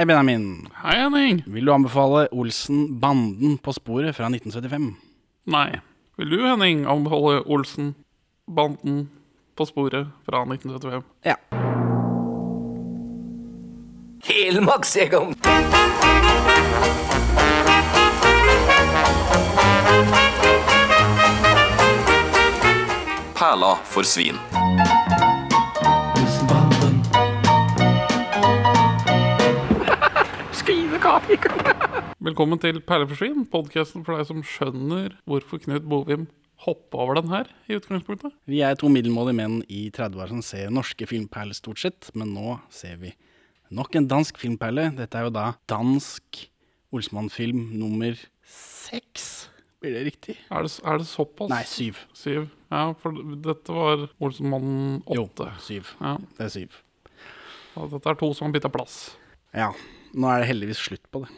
Hei, Benjamin. Hei, Henning. Vil du anbefale Olsen-banden på sporet fra 1975? Nei. Vil du, Henning, anbefale Olsen, banden på sporet fra 1975? Ja. Helmarksjegeren. Perla for svin. Velkommen til Perleforsvin, podkasten for deg som skjønner hvorfor Knut Bovim hoppa over den her i utgangspunktet. Vi er to middelmådige menn i 30-åra som ser norske filmperler stort sett, men nå ser vi nok en dansk filmperle. Dette er jo da dansk Olsmann-film nummer seks. Blir det riktig? Er det, er det såpass? Nei, syv. Syv. Ja, for dette var Olsenmannen Jo, syv. Ja, Det er syv. og dette er to som har bytta plass. Ja. Nå er det heldigvis slutt på det.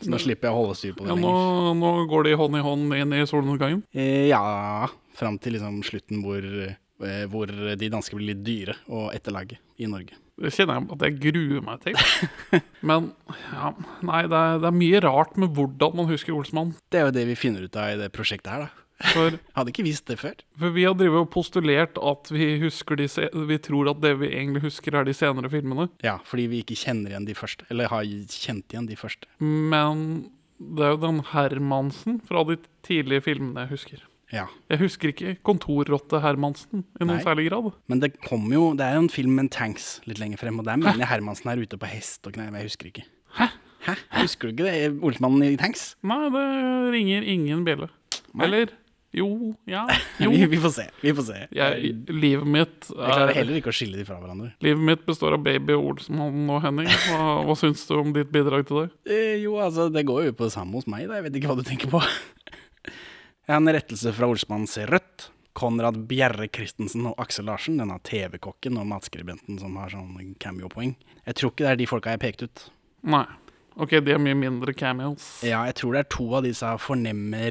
Så nå slipper jeg å holde styr på det Ja, nå, nå går de hånd i hånd inn i solnedgangen. Eh, ja, fram til liksom slutten hvor, eh, hvor de danske blir litt dyre å etterlage i Norge. Det kjenner jeg at jeg gruer meg til. Men ja, nei, det er, det er mye rart med hvordan man husker Olsmann. Det er jo det vi finner ut av i det prosjektet her, da. For, Hadde ikke visst det før. for vi har drevet og postulert at vi de Vi tror at det vi egentlig husker, er de senere filmene. Ja, fordi vi ikke kjenner igjen de første. Eller har kjent igjen de første. Men det er jo den Hermansen fra de tidlige filmene jeg husker. Ja. Jeg husker ikke Kontorrotte Hermansen i noen Nei. særlig grad. Men det kommer jo Det er jo en film med en tanks litt lenger frem, og der mener jeg Hermansen er ute på hest og men Jeg husker ikke. Hæ? Hæ? Husker du ikke det? Olsmannen i tanks? Nei, det ringer ingen bjelle. Eller jo, ja, jo. Vi, vi får se. Vi får se. Jeg, livet mitt Jeg klarer er heller ikke å skille de fra hverandre. Livet mitt består av baby Olsmann og Henning. Hva, hva syns du om ditt bidrag til det? Eh, jo, altså, det går jo på det samme hos meg, da. Jeg vet ikke hva du tenker på. Jeg har en rettelse fra Olsmann ser rødt. Konrad Bjerre Christensen og Aksel Larsen, denne TV-kokken og matskribenten som har sånn cameo-poeng. Jeg tror ikke det er de folka jeg pekte ut. Nei. Ok, de er mye mindre cameos. Ja, jeg tror det er to av disse fornemme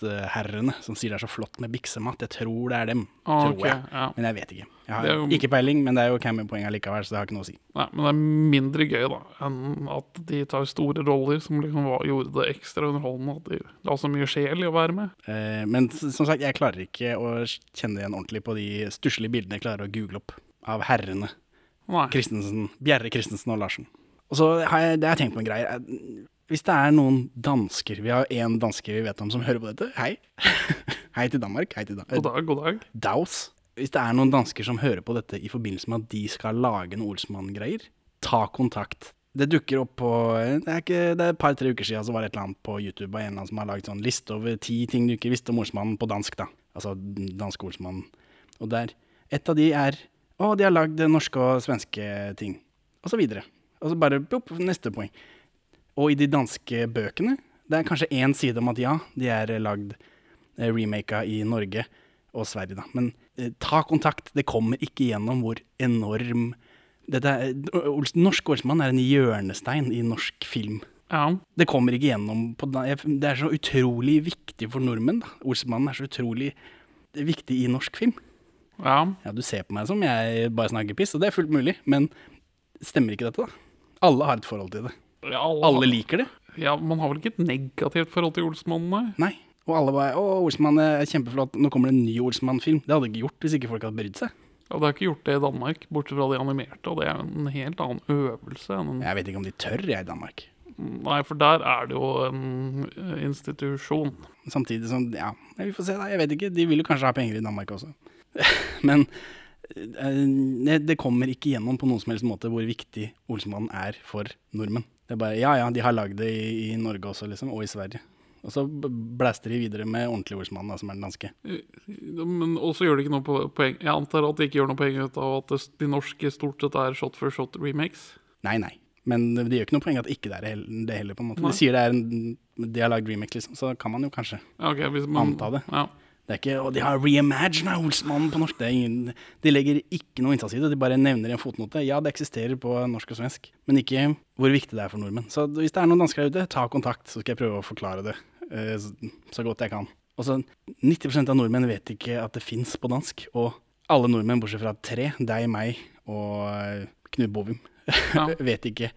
revejaktherrene som sier det er så flott med biksemat. Jeg tror det er dem. Ah, tror okay, jeg. ja. Men jeg vet ikke. Jeg har jo- ikke peiling, men det er jo campingpoeng likevel, så det har ikke noe å si. Nei, men det er mindre gøy da enn at de tar store roller som liksom var, gjorde det ekstra underholdende. At de la så mye sjel i å være med. Eh, men som sagt, jeg klarer ikke å kjenne igjen ordentlig på de stusslige bildene jeg klarer å google opp av herrene Nei. Christensen, Bjerre Christensen og Larsen. Og så har jeg, det har jeg tenkt på en greie. Hvis det er noen dansker Vi har én danske vi vet om som hører på dette. Hei. Hei til Danmark. Hei til Dan God dag, god dag. Daus. Hvis det er noen dansker som hører på dette i forbindelse med at de skal lage en Olsmann-greier, ta kontakt. Det dukker opp på Det er, ikke, det er et par-tre uker siden så var det et eller annet på YouTube av en eller annen som har laget sånn liste over ti ting du ikke visste om Olsmannen på dansk, da. Altså danske Olsmannen. Og der Et av de er Å, de har lagd norske og svenske ting. Og så videre. Og så bare pop, neste poeng. Og i de danske bøkene, det er kanskje én side om at ja, de er lagd eh, remaka i Norge og Sverige, da. Men eh, ta kontakt. Det kommer ikke gjennom hvor enorm dette er, Norsk Olsmann er en hjørnestein i norsk film. Ja. Det kommer ikke gjennom på Det er så utrolig viktig for nordmenn. da. Olsmannen er så utrolig viktig i norsk film. ja. Ja, du ser på meg som jeg bare snakker piss, og det er fullt mulig, men stemmer ikke dette, da? Alle har et forhold til det. Ja alle, Alle liker det. Ja, Man har vel ikke et negativt forhold til Olsmannen, nei? Nei. Og alle bare 'Å, Olsmann er kjempeflott. Nå kommer det en ny Olsmann-film'. Det hadde ikke gjort hvis ikke folk hadde brydd seg. Ja, Det har ikke gjort det i Danmark, bortsett fra de animerte, og det er jo en helt annen øvelse. en Jeg vet ikke om de tør, jeg, i Danmark. Nei, for der er det jo en eh, institusjon. Samtidig som Ja, vi får se, da. Jeg vet ikke. De vil jo kanskje ha penger i Danmark også. Men eh, det, det kommer ikke gjennom på noen som helst måte hvor viktig Olsmannen er for nordmenn. Det er bare Ja ja, de har lagd det i, i Norge også, liksom. Og i Sverige. Og så blæster de videre med ordentlig ordsmann, da, som er den danske. Men også gjør det ikke noe poeng Jeg antar at de ikke gjør noe poeng ut av at de norske stort sett er shot for shot remakes. Nei, nei. Men det gjør ikke noe poeng at ikke det er det heller, på en måte. Nei. De sier det er en De har lagd remake, liksom. Så kan man jo kanskje Ja, ok, hvis man, Anta det. Ja. Det er ikke, og de har reimagina Olsmannen på norsk. Ingen, de legger ikke noe innsats i det. De bare nevner i en fotnote. Ja, det eksisterer på norsk og svensk, men ikke hvor viktig det er for nordmenn. Så hvis det er noen dansker der ute, ta kontakt, så skal jeg prøve å forklare det eh, så, godt jeg kan. Også, 90% av nordmenn vet ikke at det fins på dansk. Og alle nordmenn, bortsett fra tre, deg, meg og eh, Knut Bovim, Ja. vet ikke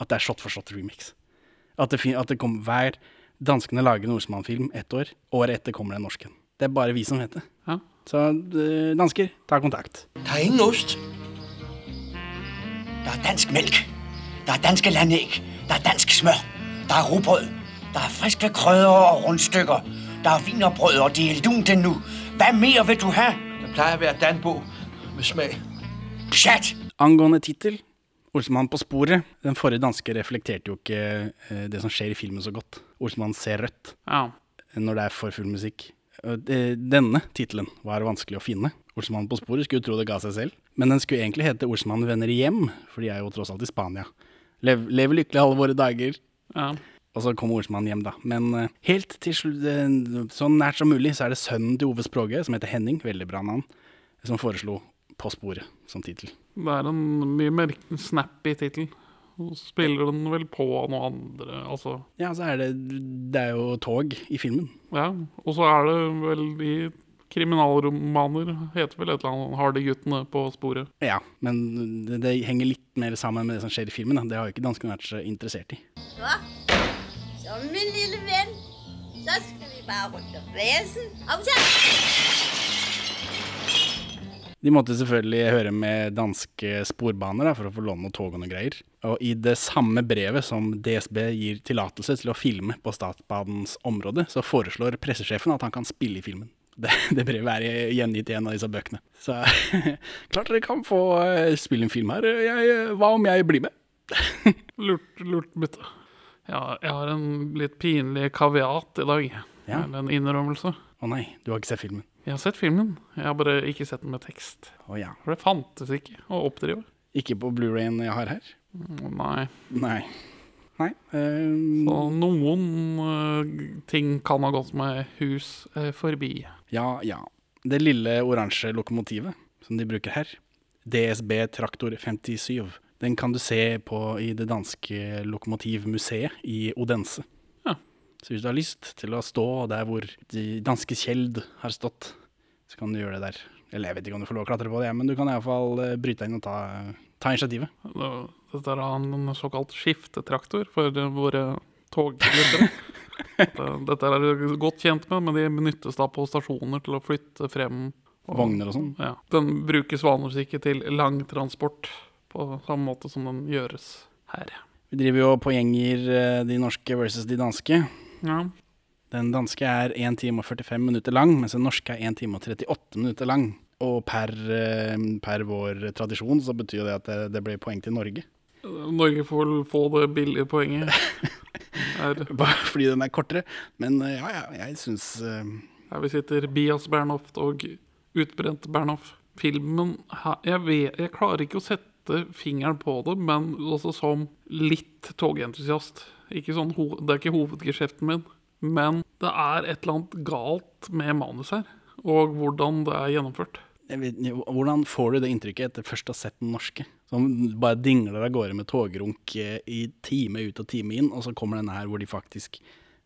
at det er shot for shot remix. At det, at det kom hver Danskene lager en Olsmann-film ett år, året etter kommer det en norsk en. Det er bare vi som vet det. Ja. Så eh, dansker, ta kontakt. Der er ingen ost. Der er dansk melk. Der er danske landegg. Der er dansk smør. Der er rugbrød. Der er friske krødder og rundstykker. Der er vinerbrød, og det er lunt endnu. Hva mer vil du ha? Det pleier å være danbo med smag. Pjat! Angående tittel, Olsmann på sporet. Den forrige danske reflekterte jo ikke eh, det som skjer i filmen så godt. Olsmann ser rødt Ja. når det er for full musikk. Det- Denne tittelen var vanskelig å finne. Olsmann på sporet skulle tro det ga seg selv. Men den skulle egentlig hete Olsmann vender hjem, for de er jo tross alt i Spania. Lev, lever lykkelig alle våre dager. ja. Og så kom Olsmann hjem, da. Men eh, helt til slutt, eh, så nært som mulig, så er det sønnen til Ove Språge, som heter Henning, veldig bra navn, som foreslo På sporet som tittel. Det er en mye mer snappy tittel. Så spiller den vel på noe andre, altså Ja, så er det Det er jo tog i filmen. Ja. Og så er det vel i kriminalromaner heter vel et eller annet 'Hardy-guttene på sporet'. Ja, men det, det henger litt mer sammen med det som skjer i filmen. Da. Det har jo ikke danskene vært så interessert i. Så, Så, min lille venn, så skal vi bare rundt og basen. Aftale! De måtte selvfølgelig høre med danske sporbaner da, for å få låne tog og noe greier. Og i det samme brevet som DSB gir tillatelse til å filme på Statsbadens område, så foreslår pressesjefen at han kan spille i filmen. Det, det brevet er gjengitt i en av disse bøkene. Så klart dere kan få eh, spille en film her. Jeg, hva om jeg blir med? Lurt, lurt bytte. Ja, jeg har en litt pinlig kaviat i dag. Ja. Eller en innrømmelse. Å nei, du har ikke sett filmen. Jeg har sett filmen, jeg har bare ikke sett den med tekst. Å ja. For det fantes ikke å oppdrive. Ikke på Blu-rayen jeg har her? Nei. Nei. Nei. Um... Så noen uh, ting kan ha gått med hus uh, forbi. Ja, ja. Det lille oransje lokomotivet som de bruker her, DSB Traktor 57, den kan du se på i det danske lokomotivmuseet i Odense. Så hvis du har lyst til å stå der hvor de danske Kjeld har stått, så kan du gjøre det der. Eller jeg vet ikke om du får lov å klatre på det, men du kan iallfall bryte deg inn og ta, ta initiativet. Dette er en såkalt skiftetraktor for eh, våre toglyttere. Dette, dette er jeg godt kjent med, men de benyttes da på stasjoner til å flytte frem og- Vogner og sånn. Ja. Den brukes vanligvis ikke til langtransport på samme måte som den gjøres her. Vi driver jo på gjenger eh, de norske versus de danske. Ja. Den danske er 1 time og 45 minutter lang, mens den norske er 1 time og 38 minutter lang. Og per, eh, per vår tradisjon så betyr det at det, det blir poeng til Norge. Norge får vel få det billige poenget. Bare fordi den er kortere. Men eh, ja, ja, jeg syns uh... her vi sitter Bias Bernhoft og utbrent Bernhoft. Filmen jeg, vet, jeg klarer ikke å sette fingeren på det, men også som litt togentusiast. Ikke sånn, det er ikke hovedgeskjeften min, men det er et eller annet galt med manus her. Og hvordan det er gjennomført. vet, Hvordan får du det inntrykket etter først å ha sett den norske? Som bare dingler av gårde med togrunk eh, i time ut og time inn, og så kommer denne her hvor de faktisk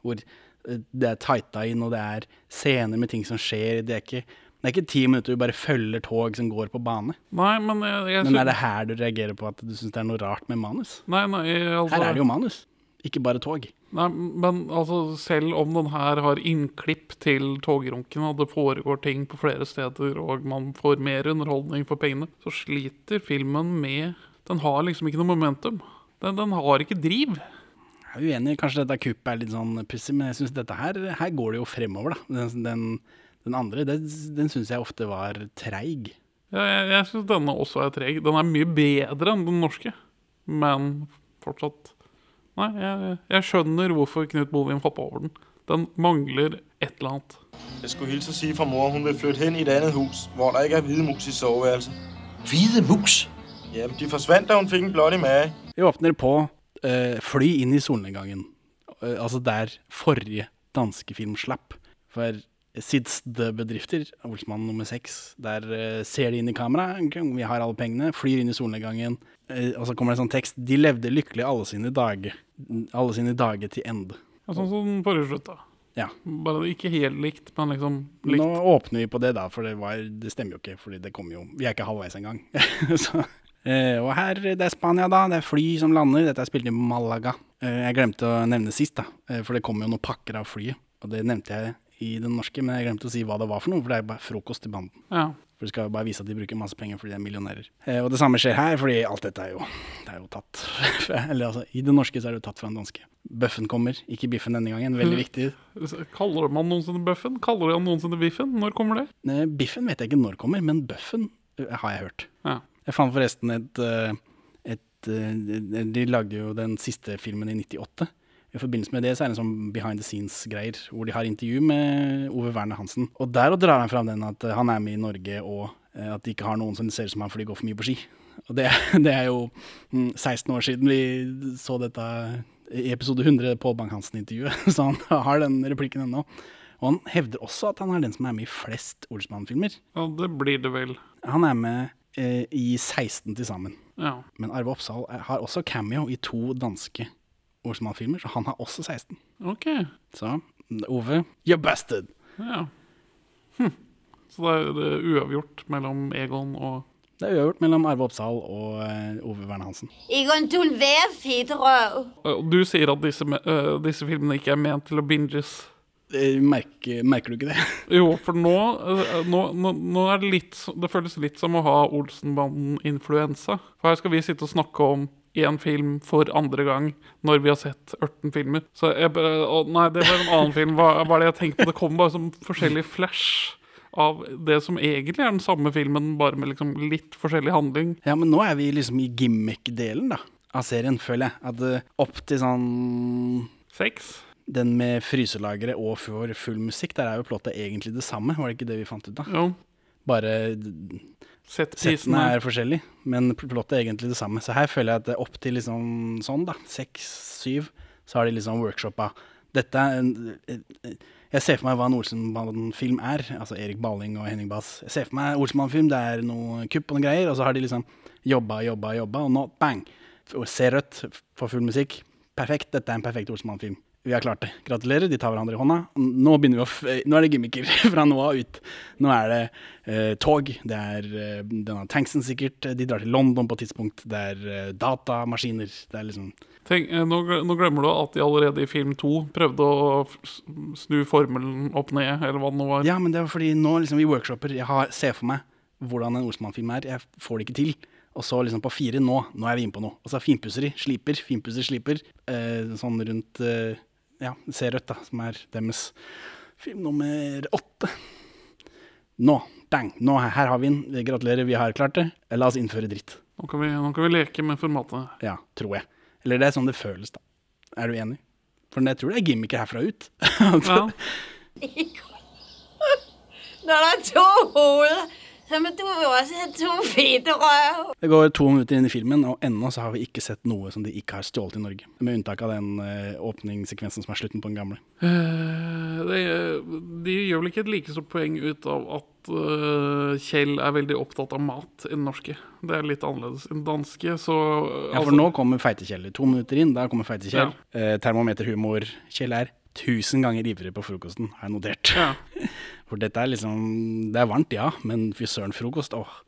Hvor eh, det er tighta inn, og det er scener med ting som skjer. Det er ikke, det er ikke ti minutter du bare følger tog som går på bane. Nei, men jeg, jeg Men er det her du reagerer på at du syns det er noe rart med manus? Nei, nei, altså, Her er det jo manus, ikke bare tog. Nei, men altså, selv om den her har innklipp til togrunken, og det foregår ting på flere steder, og man får mer underholdning for pengene, så sliter filmen med Den har liksom ikke noe momentum. Den, den har ikke driv. Jeg er uenig, kanskje dette kuppet er litt sånn pussig, men jeg syns dette her Her går det jo fremover, da. Den, den, den andre, den, den syns jeg ofte var treig. Ja, jeg, jeg syns denne også er treg. Den er mye bedre enn den norske, men fortsatt Nei, jeg, jeg skjønner hvorfor Knut Bovim hoppa over den. Den mangler et eller annet. Jeg skulle hilse og si fra mor, hun vil flytte hen i et annet hus, hvor der ikke er hvide mus i soveværelset. Hvide mus. Jamen, de forsvandt, da hun fikk en blottig mage. Vi åpner på eh, fly inn i solnedgangen. Eh, altså der forrige danske film slapp. For Sidsd-bedrifter, Olsmann nummer seks, der eh, ser de inn i kamera, vi har alle pengene, flyr inn i solnedgangen, eh, og så kommer det en sånn tekst De levde lykkelig alle sine dager. Alle sine dager til ende. Ja, sånn som forrige slutt, da. Ja. Bare ikke helt likt, men liksom likt. Nå åpner vi på det, da, for det, var, det stemmer jo ikke. Fordi det kommer jo Vi er ikke halvveis engang. så Eh, og her, det er Spania, da. Det er fly som lander. Dette er spilt i Malaga. Jeg glemte å nevne sist, da, for det kom jo noen pakker av flyet. Og det nevnte jeg i den norske, men jeg glemte å si hva det var for noe, for det er bare frokost i banden. Ja. For de skal jo bare vise at de bruker masse penger fordi de er millionærer. Eh, og det samme skjer her, fordi alt dette er jo, det er jo tatt Eller altså, i det norske så er det jo tatt fra en danske. Bøffen kommer, ikke biffen denne gangen. Veldig viktig. Kaller man noensinne bøffen? Kaller de han noensinne biffen? Når kommer det? Eh, biffen vet jeg ikke når kommer, men bøffen eh, har jeg hørt. Ja. Jeg fant forresten et, et, et eh, De lagde jo den siste filmen i 98. I forbindelse med det så er det en sånn behind the scenes-greier, hvor de har intervju med Ove Werner Hansen. Og der drar han fram den at eh, han er med i Norge, og eh, at de ikke har noen som ser ut som han fordi de går for mye på ski. Og det, det er jo mm, 16 år siden vi så dette i episode 100, Pål Bang-Hansen-intervjuet, så han har den replikken ennå. Og han hevder også at han er den som er med i flest Olsmann-filmer. ja, det blir det vel. Han er med eh, i 16 til sammen. Ja. Men Arve Oppsal har også cameo i to danske Olsmann-filmer, så han har også 16. Ok. Så Ove, you're busted! Ja. Hm. Så det er det er uavgjort mellom Egon og Det er uavgjort mellom Arve Oppsal og uh, Ove Verne Hansen. Egon, være fedterøv. Du sier at disse, øh, disse filmene ikke er ment til å binges. Eh, merker, merker du ikke det? Jo, for nå, nå, nå, nå er det litt Det føles litt som å ha Olsenbanden-influensa. For her skal vi sitte og snakke om én film for andre gang når vi har sett 18 filmer. Så jeg bare å, Nei, det var en annen film. Hva er det jeg tenkte på? Det kom bare som forskjellig flash av det som egentlig er den samme filmen, bare med liksom litt forskjellig handling. Ja, men nå er vi liksom i gimmick-delen da, av serien, føler jeg. At eh, opp til sånn Seks? Den med fryselageret og for full musikk, der er jo plottet egentlig det samme. Var det ikke det vi fant ut da? Jo. Bare Sett settene er forskjellige, men pl- plottet er egentlig det samme. Så her føler jeg at det er opp til liksom sånn, da, seks, syv, så har de liksom workshoppa. Dette er en eh, Jeg ser for meg hva en Olsenbanen-film er. Altså Erik Baling og Henning Bass. Jeg ser for meg Olsenbanen-film, det er noe kupp og noen greier, og så har de liksom jobba, jobba, jobba, og nå bang! Ser Se rødt, får full musikk. Perfekt, dette er en perfekt Olsenmann-film. Vi har klart det. Gratulerer, de tar hverandre i hånda. Nå, f nå er det gimmicker fra nå av ut. Nå er det eh, tog, det er eh, denne tanksen sikkert. De drar til London på et tidspunkt. Det er eh, datamaskiner. Det er liksom Tenk, eh, nå, nå glemmer du at de allerede i film to prøvde å snu formelen opp ned, eller hva det nå var. Ja, men det er fordi nå liksom i workshoper Jeg har, ser for meg hvordan en Olsmann-film er. Jeg får det ikke til. Og så liksom på fire nå, nå er vi inne på noe. Og så finpusseri, sliper, finpusser, sliper. Eh, sånn rundt eh, ja, Se rødt, da, som er deres film nummer åtte. Nå, bang, nå, her har vi den. Gratulerer, vi har klart det. La oss innføre dritt. Nå kan, vi, nå kan vi leke med formatet. Ja, tror jeg. Eller det er sånn det føles, da. Er du enig? For jeg tror det er gimmicker herfra ut. Ja. Når der er to hoveder, Det går to minutter inn i filmen, og ennå så har vi ikke sett noe som de ikke har stjålet i Norge. Med unntak av den uh, åpningssekvensen som er slutten på den gamle. Uh, det, de gjør vel ikke et like stort poeng ut av at uh, Kjell er veldig opptatt av mat i den norske. Det er litt annerledes. enn den danske så Ja, for nå kommer Feite-Kjell. To minutter inn, da kommer Feite-Kjell. Eh, termometerhumor. Kjell er tusen ganger ivrig på frokosten, har jeg notert. Ja. For dette er liksom Det er varmt, ja, men fy søren, frokost, åh.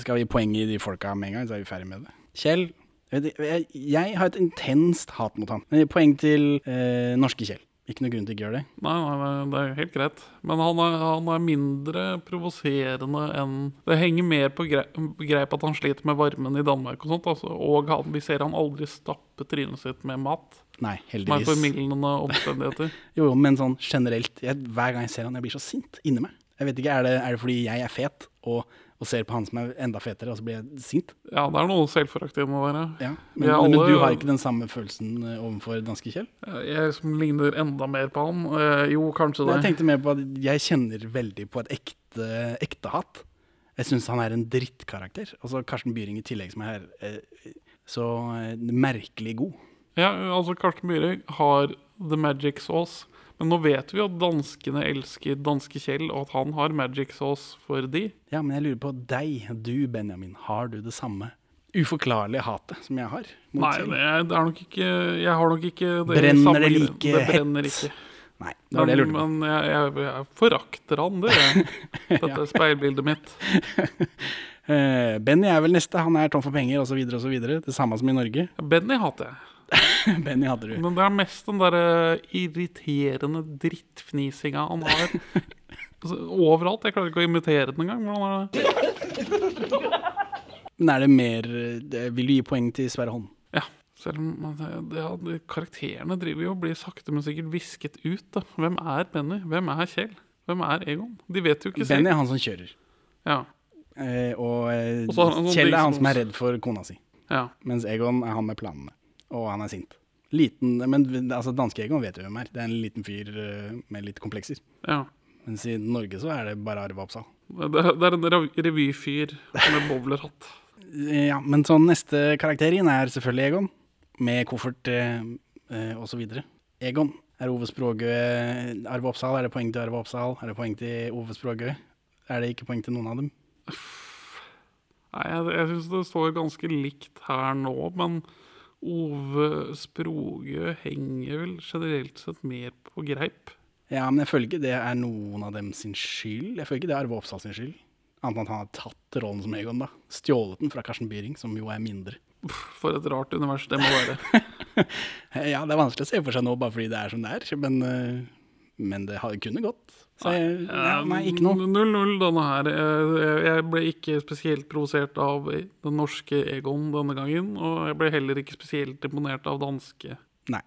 Skal vi gi poeng i de folka med en gang, så er vi ferdig med det. Kjell jeg, jeg, har et intenst hat mot han. Poeng til eh, norske Kjell. Ikke noe grunn til ikke å gjøre det. Nei, nei, det er helt greit. Men han er, han er mindre provoserende enn Det henger mer på grei- greip at han sliter med varmen i Danmark og sånt. Altså. Og han, vi ser han aldri stappe trynet sitt med mat. Nei, heldigvis. Med formildende omstendigheter. Jo, jo, men sånn generelt jeg, Hver gang jeg ser han, jeg blir så sint inni meg. Jeg vet ikke, Er det, er det fordi jeg er fet og, og ser på han som er enda fetere, og så blir jeg sint? Ja, det er noe selvforakt i det der. Ja, Men, alle, men du har ikke den samme følelsen eh, overfor danske Kjell? Jeg som ligner enda mer på han. Eh, jo, kanskje det. Jeg tenkte mer på at jeg kjenner veldig på et ekte, ekte hat. Jeg syns han er en drittkarakter. Altså så Karsten Byring i tillegg, som er her, så eh, merkelig god. Ja, altså Karsten Byring har the magic sauce. Men nå vet vi at danskene elsker danske Kjell, og at han har magic sauce for de. Ja, men jeg lurer på deg, du Benjamin. Har du det samme uforklarlige hatet som jeg har? mot Nei, Kjell? det er, det er nok ikke Jeg har nok ikke det Brenner samme det like Det brenner hett? ikke. Nei, det var det jeg lurte på. men jeg, jeg, jeg forakter han, det jeg. Dette er speilbildet mitt. Eh, Benny er vel neste. Han er tom for penger osv. osv. Det samme som i Norge. Benny hater jeg. Benny hadde du. Men det er mest den derre irriterende drittfnisinga han har. Altså, overalt. Jeg klarer ikke å imitere den engang. Hvordan er det? Men er det mer Vil du gi poeng til Sverre Holm? Ja. Selv om ja, karakterene driver jo og blir sakte, men sikkert visket ut. Da. Hvem er Benny? Hvem er Kjell? Hvem er Egon? De vet jo ikke selv. Benny er han som kjører. Ja. Eh, og eh, Og sånn Kjell er han som er redd for kona si. ja. Mens Egon er han med planene. Og han er sint. Liten, men altså, danske Egon vet jo hvem er. Det er en liten fyr eh, med litt komplekser. ja. Mens i Norge så er det bare Arve Oppsal. Det, det er en revyfyr med bowlerhatt. Ja, men sånn neste karakter inn er selvfølgelig Egon. Med koffert eh, eh, videre. Egon er Ove Språgø. Arve Oppsal, er det poeng til Arve Oppsal? Er det poeng til Ove Språgø? Er det ikke poeng til noen av dem? Nei, jeg, jeg syns det står ganske likt her nå, men Ove Sprogø henger vel generelt sett mer på greip. Ja, men jeg føler ikke det er noen av dem sin skyld. Jeg føler ikke det er Arve Oppsal sin skyld. Annet enn at han har tatt rollen som Egon, da. Stjålet den fra Karsten Byring, som jo er mindre. For et rart univers det må være. Ja, det er vanskelig å se for seg nå, bare fordi det er som det er. Men, eh, men det har- kunne gått. Så jeg, nei, nei, ikke noe. 0-0 denne her. Jeg, jeg ble ikke spesielt provosert av den norske Egon denne gangen. Og jeg ble heller ikke spesielt imponert av danske. Nei.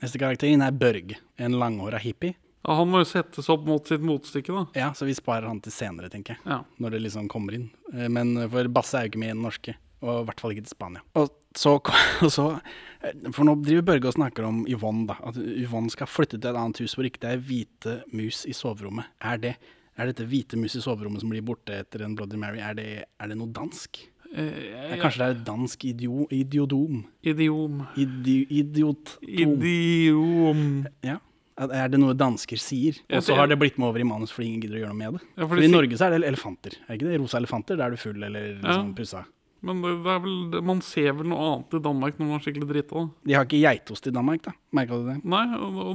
Neste karakter er Børg, en langhåra hippie. Ja, han må jo settes opp mot sitt motstykke, da. Ja, så vi sparer han til senere, tenker jeg. Ja. Når det liksom kommer inn. Eh, Men for Basse er jo ikke med i den norske, og i hvert fall ikke til Spania. Og så, så eh, For nå driver Børge og snakker om Yvonne, da. At Yvonne skal flytte til et annet hus hvor ikke det er hvite mus i soverommet. Er det er dette hvite mus i soverommet som blir borte etter en Bloody Mary, er det, er det noe dansk? Eh, Kanskje det er et dansk idio, idiodom? Idiom. Idi, idiot. Idiom. Ja. Er det noe dansker sier? Og så har det blitt med over i manus fordi ingen gidder å gjøre noe med det. Ja, for I Norge så er det elefanter. Er ikke det rosa elefanter? Da er du full eller liksom pussa. Men det, det er vel, man ser vel noe annet i Danmark når man er skikkelig drita. De har ikke geitost i Danmark, da. Merka du det? Nei,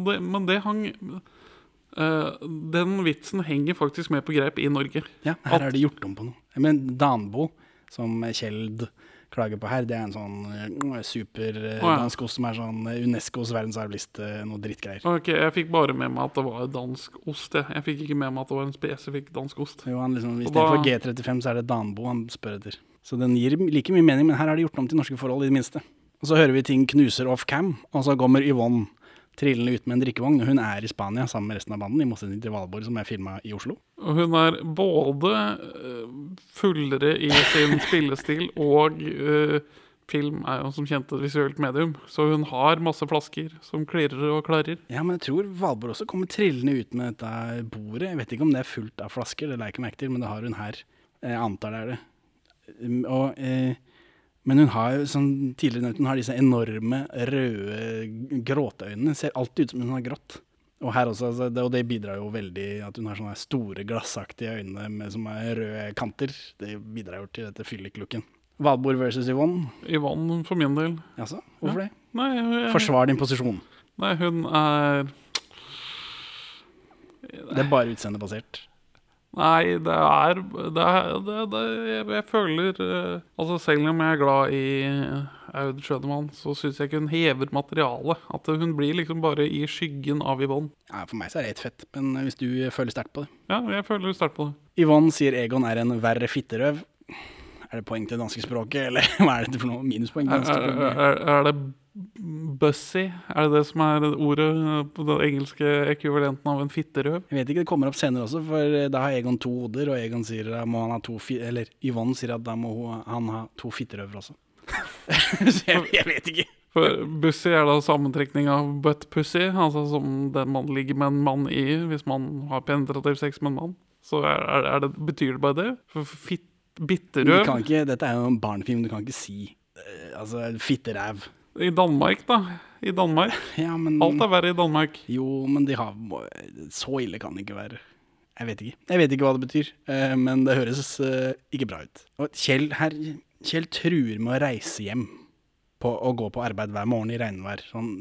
det, men det hang uh, Den vitsen henger faktisk med på greip i Norge. Ja, her har de gjort om på noe. Men Danbo, som Kjeld klager på her, det er en sånn uh, super ja. dansk ost som er sånn eh, Unescos verdensarvliste, noe drittgreier. Ok, Jeg fikk bare med meg at det var dansk ost. Jeg, jeg fikk ikke med meg at det var en spesifikk dansk ost. Jo, han liksom, Istedenfor da- G35 så er det Danbo han spør etter. Så den gir like mye mening, men her har det gjort om til norske forhold, i det minste. Og så hører vi ting knuser off cam, og så kommer Yvonne trillende ut med en drikkevogn. Hun er i Spania sammen med resten av banden, i motsetning til Valborg, som er filma i Oslo. Og hun er både eh, fullere i sin spillestil, og uh, film er jo som kjent et visuelt medium. Så hun har masse flasker som klirrer og klarrer. Ja, men jeg tror Valborg også kommer trillende ut med dette bordet. Jeg vet ikke om det er fullt av flasker, det la jeg ikke merke til, men det har hun her. Jeg antar det er det. Um, Og, eh, men hun har jo, som tidligere nevnt, hun har disse enorme røde gråteøynene. Ser alltid ut som hun har grått. Og her også, altså, det, og det bidrar jo veldig at hun har sånne store glassaktige øyne med, som er røde kanter. Det bidrar jo til dette fylliklooken. Valborg versus Yvonne. Yvonne for min del. Altså, hvorfor det? Nei, jeg, Forsvar din posisjon. nei hun er Det er bare utseendebasert. Nei, det er Det er det, det, jeg, jeg føler eh, Altså, selv om jeg er glad i Aud Schønemann, så syns jeg ikke hun hever materialet. At hun blir liksom bare i skyggen av Yvonne. Ja, for meg så er det helt fett, men hvis du føler sterkt på det. Ja, jeg føler sterkt på det. Yvonne sier Egon er en verre fitterøv. Er det poeng til det danske språket, eller hva er det for noe? Minuspoeng? Er, er, er, det bussy? Er det det som er ordet på den engelske ekvivalenten av en fitterøv? Jeg vet ikke, det kommer opp senere også, for eh, da har Egon to hoder, og Egon sier da må han ha to Eller Yvonne sier at da må han ha to fitterøver også. Så jeg, jeg vet ikke. For bussy er da sammentrekning av butt pussy, altså som den man ligger med en mann i hvis man har penetrativ sex med en mann. Så er, er, det, betyr det bare det? For fit, Du kan ikke, dette er jo en barnefilm, du kan ikke si eh, altså fitteræv. I Danmark, da. I Danmark. Ja, men Alt er verre i Danmark. Jo, men de har Så ille kan det ikke være. Jeg vet ikke. Jeg vet ikke hva det betyr, eh, men det høres eh, ikke bra ut. Og Kjell, her, Kjell truer med å reise hjem på, og gå på arbeid hver morgen i regnvær. Sånn,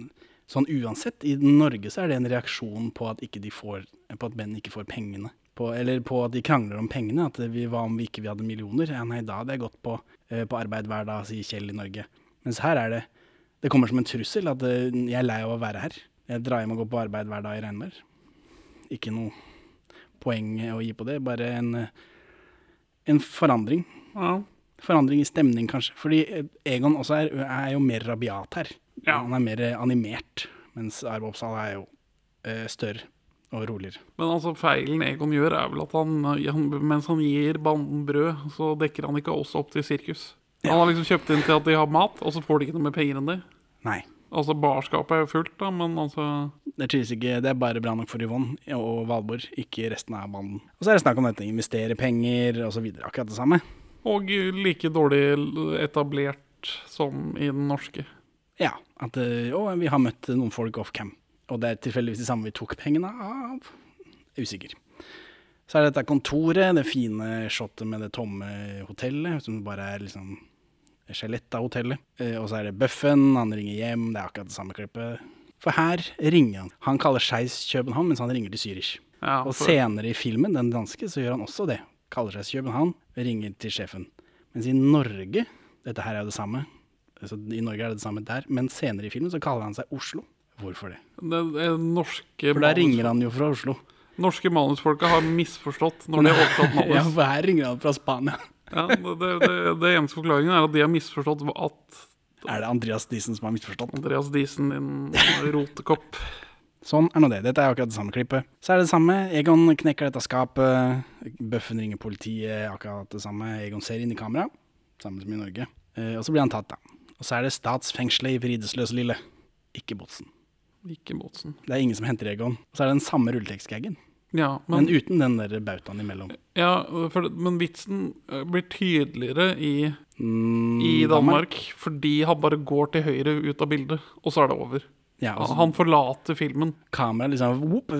sånn uansett. I Norge så er det en reaksjon på at, ikke de får, på at menn ikke får pengene på, eller på at de krangler om pengene. At vi, hva om vi ikke vi hadde millioner? Ja, nei, da hadde jeg gått på, eh, på arbeid hver dag, sier Kjell i Norge. Mens her er det Det kommer som en trussel at eh, jeg er lei av å være her. Jeg drar hjem og går på arbeid hver dag i regnvær. Ikke noe poeng å gi på det, bare en, eh, en forandring. Ja. Forandring i stemning, kanskje. Fordi Egon også er, er jo mer rabiat her. Ja. Han er mer animert, mens Arve Oppsal er jo uh, større og roligere. Men altså feilen Egon gjør, er vel at han, han mens han gir banden brød, så dekker han ikke også opp til sirkus. Han har liksom kjøpt inn til at de har mat, og så får de ikke noe mer penger enn det. Nei. Altså Barskapet er jo fullt, da, men altså Det trives ikke, det er bare bra nok for Yvonne og Valborg, ikke resten av banden. Og så er det snakk om dette, investere penger osv. Akkurat det samme. Og like dårlig etablert som i den norske. Ja, at eh, å, vi har møtt noen folk off cam, og det er tilfeldigvis de samme vi tok pengene av. Usikker. Så er det dette kontoret, det fine shotet med det tomme hotellet, som bare er liksom skjelett av hotellet. Eh, og så er det Bøffen, han ringer hjem, det er akkurat det samme klippet. For her ringer han. Han kaller Skeis København, mens han ringer til Zürich. Ja, Og senere i filmen, den danske, så gjør han også det. Kaller seg København, ringer til sjefen. Mens i Norge, dette her er jo det samme, så i Norge er det det samme der, men senere i filmen så kaller han seg Oslo. Hvorfor det? det, det norske For da ringer han jo fra Oslo. Norske manusfolka har misforstått når de har oversatt manus. Ja, for her ringer han fra Spania. Ja, det, det, eneste forklaringen er at de har misforstått at Er det Andreas Diesen som har misforstått? Andreas Diesen, din rotekopp Sånn er nå det. Dette er akkurat det samme klippet. Så er det det samme. Egon knekker dette skapet. Bøffen ringer politiet, akkurat det samme. Egon ser inn i kamera, samme som i Norge. Eh, og så blir han tatt, da. Og så er det statsfengselet i Vridesløs-lille. Ikke Botsen. Ikke Båtsen. Det er ingen som henter Egon. Og så er det den samme rulletekstgaggen, Ja, men, men, uten den der bautaen imellom. ja, for, men vitsen eh, blir tydeligere i, Mm, i Danmark, fordi han bare går til høyre ut av bildet, og så er det over. Ja, altså, Han forlater filmen. Kameraet liksom whoop,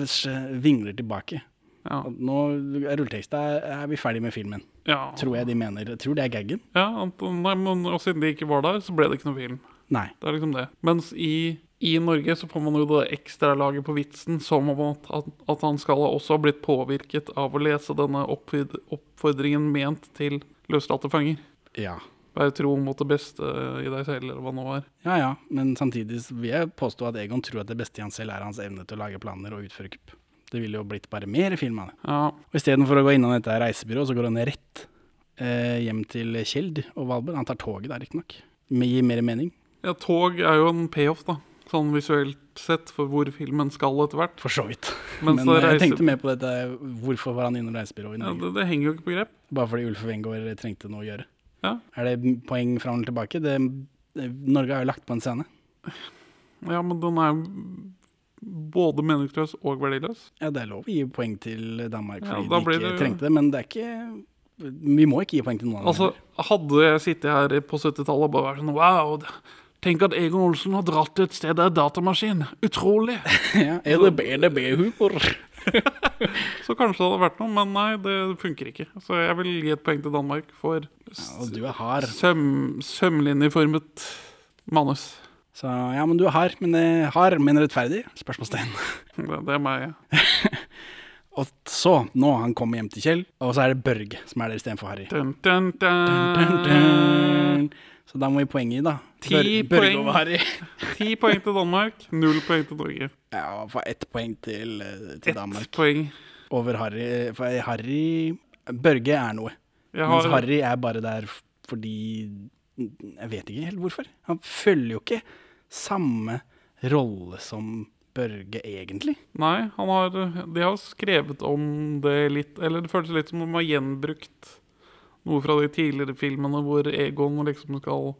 vingler tilbake. Ja, nå er rulleteksta er vi ferdig med filmen. ja. Tror jeg de mener. Tror det er gaggen. ja nei, men, og siden de ikke var der, så ble det ikke noe film. Nei. Det er liksom det. Mens i, i Norge så får man jo det ekstralaget på vitsen, som om at, at, han skal ha også ha blitt påvirket av å lese denne oppfordringen ment til løslatte fanger. Ja. Være tro mot det beste i deg selv, eller hva det nå er. Ja ja, men samtidig vil jeg påstå at Egon tror at det beste i han selv er hans evne til å lage planer og utføre kupp. Det ville jo blitt bare mer film av det. Ja, Og istedenfor å gå innom dette reisebyrået, så går han rett eh, hjem til Kjeld og Valborg. Han tar toget der, riktignok. Gir mer mening. ja tog er jo en payoff, da. Sånn visuelt sett, for hvor filmen skal etter hvert. For så vidt. Mens Men jeg tenkte mer på dette Hvorfor var han innom reisebyrået i Ja, Norge? det, det henger jo ikke på grep. Bare fordi Ulf Wengård trengte noe å gjøre. Ja. Er det poeng fram eller tilbake? Det, Norge har jo lagt på en scene. ja, men den er både meningsløs og verdiløs. Ja, det er lov å gi poeng til Danmark Ja, fordi da de ikke det- trengte det, men det er ikke Vi må ikke gi poeng til noen andre. Altså, hadde jeg sittet her på 70-tallet og bare vært sånn Wow, tenk at Egon Olsen har dratt til et sted der er datamaskin. Utrolig. ja, EDB, EDB-humor. Så kanskje det hadde vært noe, men nei, det funker ikke. Så jeg vil gi et poeng til Danmark for ja, er søm, sømlinjeformet manus. Så ja, men du er hard, men eh, hard, men rettferdig? Spørsmålstegn. Det, det er meg. ja. Og så, nå han kommer hjem til Kjell, og så er det Børge som er der istedenfor Harry. Dun, dun, Dun, dun. dun. Så da må vi poeng i, da. Ti poeng. Ti poeng til Danmark, null poeng til Norge. Ja, for ett poeng til, eh, til Ett Danmark. poeng. Over Harry. For Harry Børge er noe. Har... Mens Harry er bare der fordi Jeg vet ikke helt hvorfor. Han følger jo ikke samme rolle som Børge, egentlig. Nei, han har, de har skrevet om det litt Eller det føles litt som om de har gjenbrukt noe fra de tidligere filmene hvor Egon liksom skal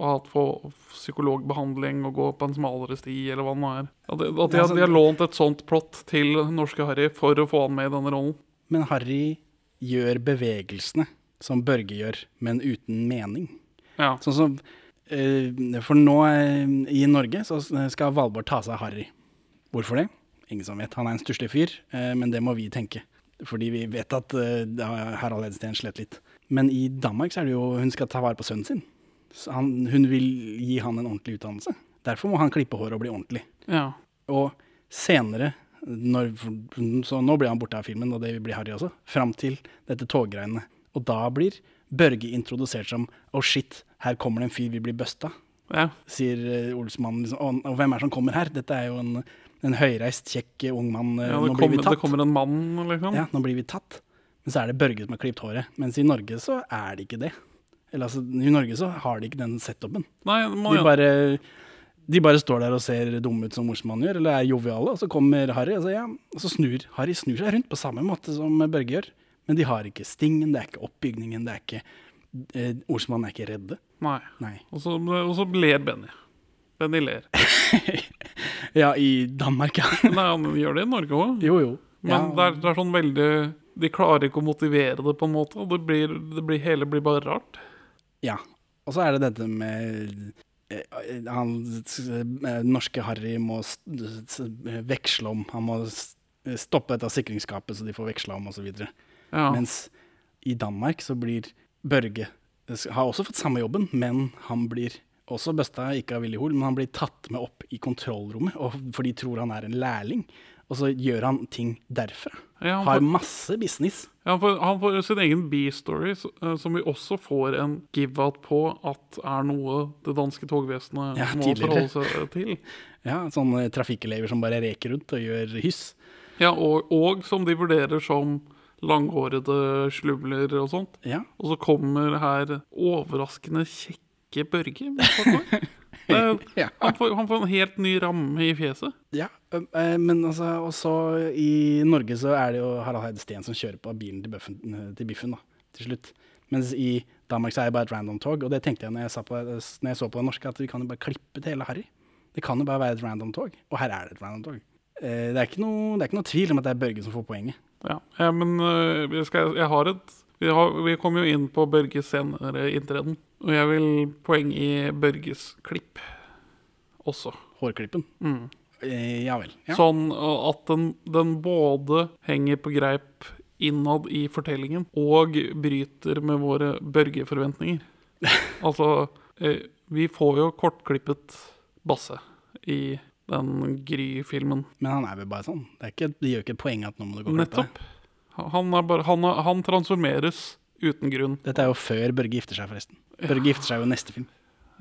ha få psykologbehandling og gå på en smalere sti, eller hva det nå er. At de, at de, har, de har lånt et sånt plott til norske Harry for å få han med i denne rollen. Men Harry gjør bevegelsene som Børge gjør, men uten mening. Ja. Sånn som eh, For nå eh, i Norge så skal Valborg ta seg av Harry. Hvorfor det? Ingen som vet. Han er en stusslig fyr, eh, men det må vi tenke. Fordi vi vet at Harald Edsten slet litt. Men i Danmark så er det jo hun skal ta vare på sønnen sin. Så han, hun vil gi han en ordentlig utdannelse. Derfor må han klippe håret og bli ordentlig. ja. Og senere, når, så nå blir han borte av filmen, og det blir Harry også, fram til dette toggreiene. Og da blir Børge introdusert som Å, shit, her kommer det en fyr vi blir busta, Ja. sier eh, Olsmannen. Liksom, og, og hvem er det som kommer her? Dette er jo en, en høyreist, kjekk ung mann. eh, Ja, nå det, blir vi tatt. det kommer en mann, liksom. Ja, nå blir vi tatt. Men så er det Børge som har klippet håret. Mens i Norge så er det ikke det. Eller altså, I Norge så har de ikke den setupen. Nei, må, De bare, de bare står der og ser dumme ut som morsmannen gjør, eller er joviale, og så kommer Harry, og så, ja, og så snur Harry snur seg rundt på samme måte som Børge gjør. Men de har ikke stingen, det er ikke oppbygningen, det er ikke eh, Ordsmannen er ikke redde. Nei. Nei. Og så, og så ler Benny. Benny ler. Ja, i Danmark, ja. Nei, han gjør det i Norge òg. Jo, jo. Men ja. det, er, det er sånn veldig De klarer ikke å motivere det, på en måte. Og det blir, det blir, hele blir bare rart. Ja. Og så er det dette med eh, han eh, norske Harry må veksle om. Han må stoppe dette sikringsskapet, så de får veksla om, osv. Ja. Mens i Danmark så blir Børge Har også fått samme jobben, men han blir også busta, ikke av Willy Hoel, men han blir tatt med opp i kontrollrommet, og, for de tror han er en lærling. Og så gjør han ting derfra. Ja, han Har masse business. Ja, han, får, han får sin egen B-story, eh, som vi også får en give-out på at er noe det danske togvesenet Ja, må tidligere. forholde seg til. Ja, Sånne trafikkelever som bare reker rundt og gjør hyss. Ja, og, og som de vurderer som langhårede slumler og sånt. Ja. Og så kommer her overraskende kjekke Børge. Det, Ja. han, får, han får en helt ny ramme i fjeset. Ja, eh, men altså, også i Norge så er det jo Harald Heide Steen som kjører på bilen til, Buffen, eh, til Biffen, da, til slutt. Mens i Danmark så er det bare et random tog, og det tenkte jeg når jeg, sa på, når jeg så på det norske, at vi kan jo bare klippe til hele Harry. Det kan jo bare være et random tog, og her er det et random tog. Eh, Det er ikke noe, det er ikke noe tvil om at det er Børge som får poenget. Ja, ja men jeg, skal, jeg har et vi, har, vi kom jo inn på Børges senere inntreden. Og jeg vil poeng i Børges klipp også. Hårklippen. Mm. Eh, Ja vel. Ja. Sånn at den, den både henger på greip innad i fortellingen og bryter med våre Børge-forventninger. altså, eh, vi får jo kortklippet Basse i den Gry-filmen. Men han er vel bare sånn. Det, ikke, det gjør ikke et poeng at nå må du gå og klippe deg. Han, bare, han, han transformeres uten grunn. Dette er jo før Børge gifter seg, forresten. Børge gifter seg jo neste film.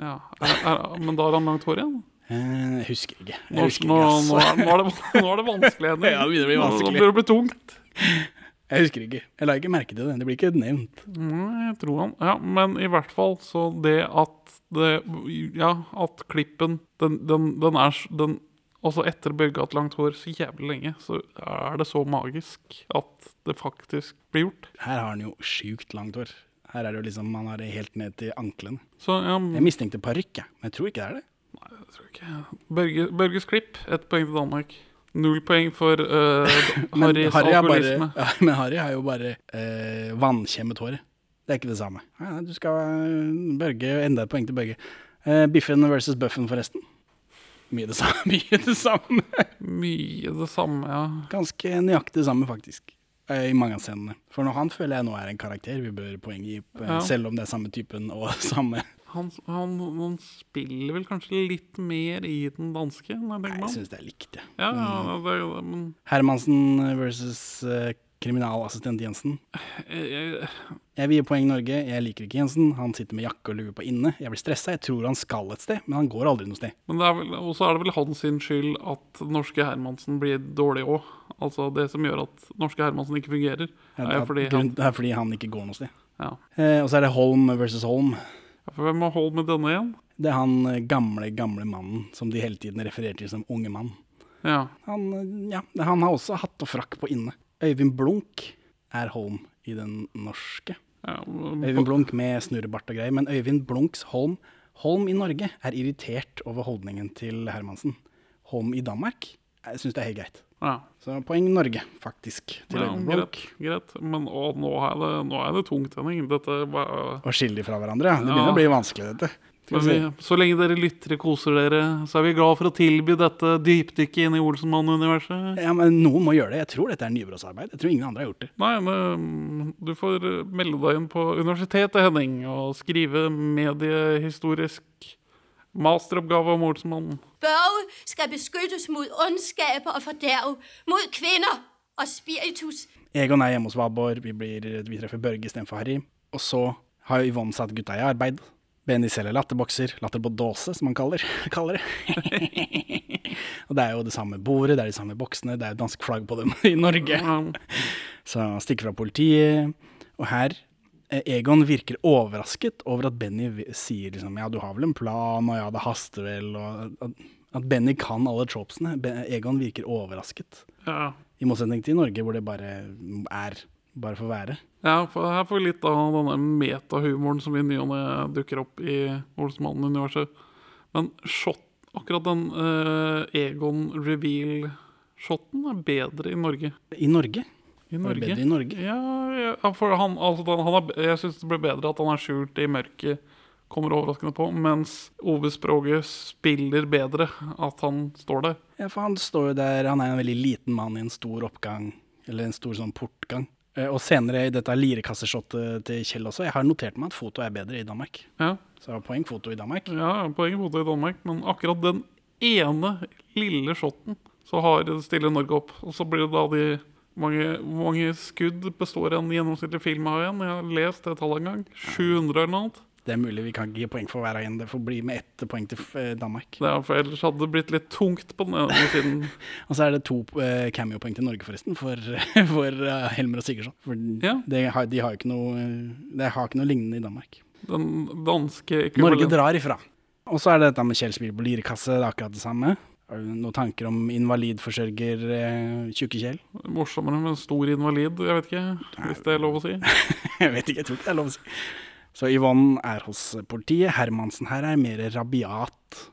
Ja, er, er, Men da har han langt hår igjen? Eh, Jeg husker ikke. Jeg husker nå, ikke, nå, nå, er det, nå er det vanskelig, Henning. Ja, det begynner å bli vanskelig. Nå blir det bli tungt. Jeg husker ikke. Jeg la ikke merke til det. Det blir ikke nevnt. Nei, jeg tror han Ja, men i hvert fall så det at det Ja, at klippen Den, den, den er s- den, Altså etter Børge har hatt langt hår så jævlig lenge, så er det så magisk at det faktisk blir gjort. Her har han jo sjukt langt hår. Her er det jo liksom, Han har det helt ned til anklene. Så ja, Jeg mistenkte parykk. Men jeg tror ikke det er det. Nei, jeg tror ikke Børge, Børges klipp, ett poeng til Danmark. Null poeng for uh, Harrys Harry, bare, alkoholisme. ja, men Harry har jo bare uh, vannkjemmet håret. Det er ikke det samme. Ja, du skal eh, Børge, Enda et poeng til Børge. Uh, Biffen versus Buffen, forresten. Mye det samme. Mye det samme. Mye det samme, ja. Ganske nøyaktig det samme, faktisk. Eh, I mange av scenene. For han føler jeg nå er en karakter vi bør poeng gi eh, Ja. selv om det er samme typen og samme Han, han, han spiller vel kanskje litt mer i den danske, Nei, jeg syns det er likt, jeg. Ja, ja, det, men Hermansen versus eh, kriminalassistent Jensen. jeg, jeg, Jeg vil gi poeng Norge. Jeg liker ikke Jensen. Han sitter med jakke og lue på inne. Jeg blir stressa. Jeg tror han skal et sted, men han går aldri noe sted. Men det er vel, også er det vel hans skyld at norske Hermansen blir dårlig òg. Altså det som gjør at norske Hermansen ikke fungerer, er jo fordi han det er fordi han ikke går noe sted. ja. Eh, og så er det Holm versus Holm. For Hvem har Holm med denne igjen? Det er han eh, gamle, gamle mannen som de hele tiden refererer til som unge mann. Ja. Han, eh, ja, han har også hatt og frakk på inne. Øyvind Blunk er Holm i den norske. ja Øyvind Blunk med snurrebart og greier. Men Øyvind Blunks Holm Holm i Norge er irritert over holdningen til Hermansen. Holm i Danmark syns det er helt greit. ja. Så poeng Norge, faktisk, til ja Øyvind Blunk. greit. Men å, nå, er det, nå er det tungt, Henning. Dette var Og skille de fra hverandre, ja. Det begynner å bli vanskelig, dette. Vi så lenge dere lyttere koser dere, så er vi glad for å tilby dette dypdykket inn i Olsenmann-universet. Ja, men Noen må gjøre det. Jeg tror dette er nybrottsarbeid. Jeg tror ingen andre har gjort det. Nei, men du får eh, melde deg inn på universitetet, Henning, og skrive mediehistorisk Masteroppgave om Olsenmannen. Børge skal beskyttes mot ondskaper og forderv, mot kvinner og spiritus. Egon er hjemme hos Vabor. vi, blir, vi treffer Børge istedenfor Harry. Og så har Yvonne satt gutta i arbeid. Benny selger latterbokser, latter på dåse, som han kaller, kaller det. og det er jo det samme bordet, det er de samme boksene, det er jo dansk flagg på dem i Norge. Så han stikker fra politiet, og her eh, Egon virker overrasket over at Benny sier liksom ja, du har vel en plan, og ja, det haster vel, og at, at Benny kan alle tropesene. Egon virker overrasket. Ja. I motsetning til i Norge, hvor det bare er bare for å være. Ja, for her får vi litt av denne metahumoren som i ny og ne dukker opp i Olsmannen-universet. Men shot, akkurat den uh, Egon reveal-shoten er bedre i Norge. I Norge? I Norge. bedre i Norge? Ja, ja for han, altså, den, han er, jeg syns det blir bedre at han er skjult i mørket, kommer overraskende på, mens Ove Språge spiller bedre at han står der. Ja, for han står jo der, han er en veldig liten mann i en stor oppgang, eller en stor sånn portgang. Eh, Og senere i dette lirekasseshottet til Kjell også, jeg har notert meg at foto er bedre i Danmark. Ja, Så poeng foto i Danmark. ja poeng foto i Danmark, men akkurat den ene lille shoten, så har stille Norge opp. Og så blir det da de mange, mange skudd består en gjennomsnittlig film av igjen? Jeg har lest det tallet en gang. 700 eller noe. annet. Det er mulig vi kan ikke gi poeng for hver en. det får bli med ett poeng til eh, Danmark. Er, for ellers hadde det blitt litt tungt på den ene siden. Og så er det to uh, cameo-poeng til Norge, forresten, for, for uh, Helmer og Sigurdsson. For Ja. det har, de har jo ikke noe Det har ikke noe lignende i Danmark. Den danske Norge drar ifra. Og så er det dette med Kjell Spiel på lirekasse, det er akkurat det samme. Har du noen tanker om invalidforsørger eh, Tjukke Kjell? Morsommere med stor invalid, jeg vet ikke, hvis det er lov å si. Jeg vet ikke, jeg tror ikke det er lov å si. Så Yvonne er hos politiet. Hermansen her er mer rabiat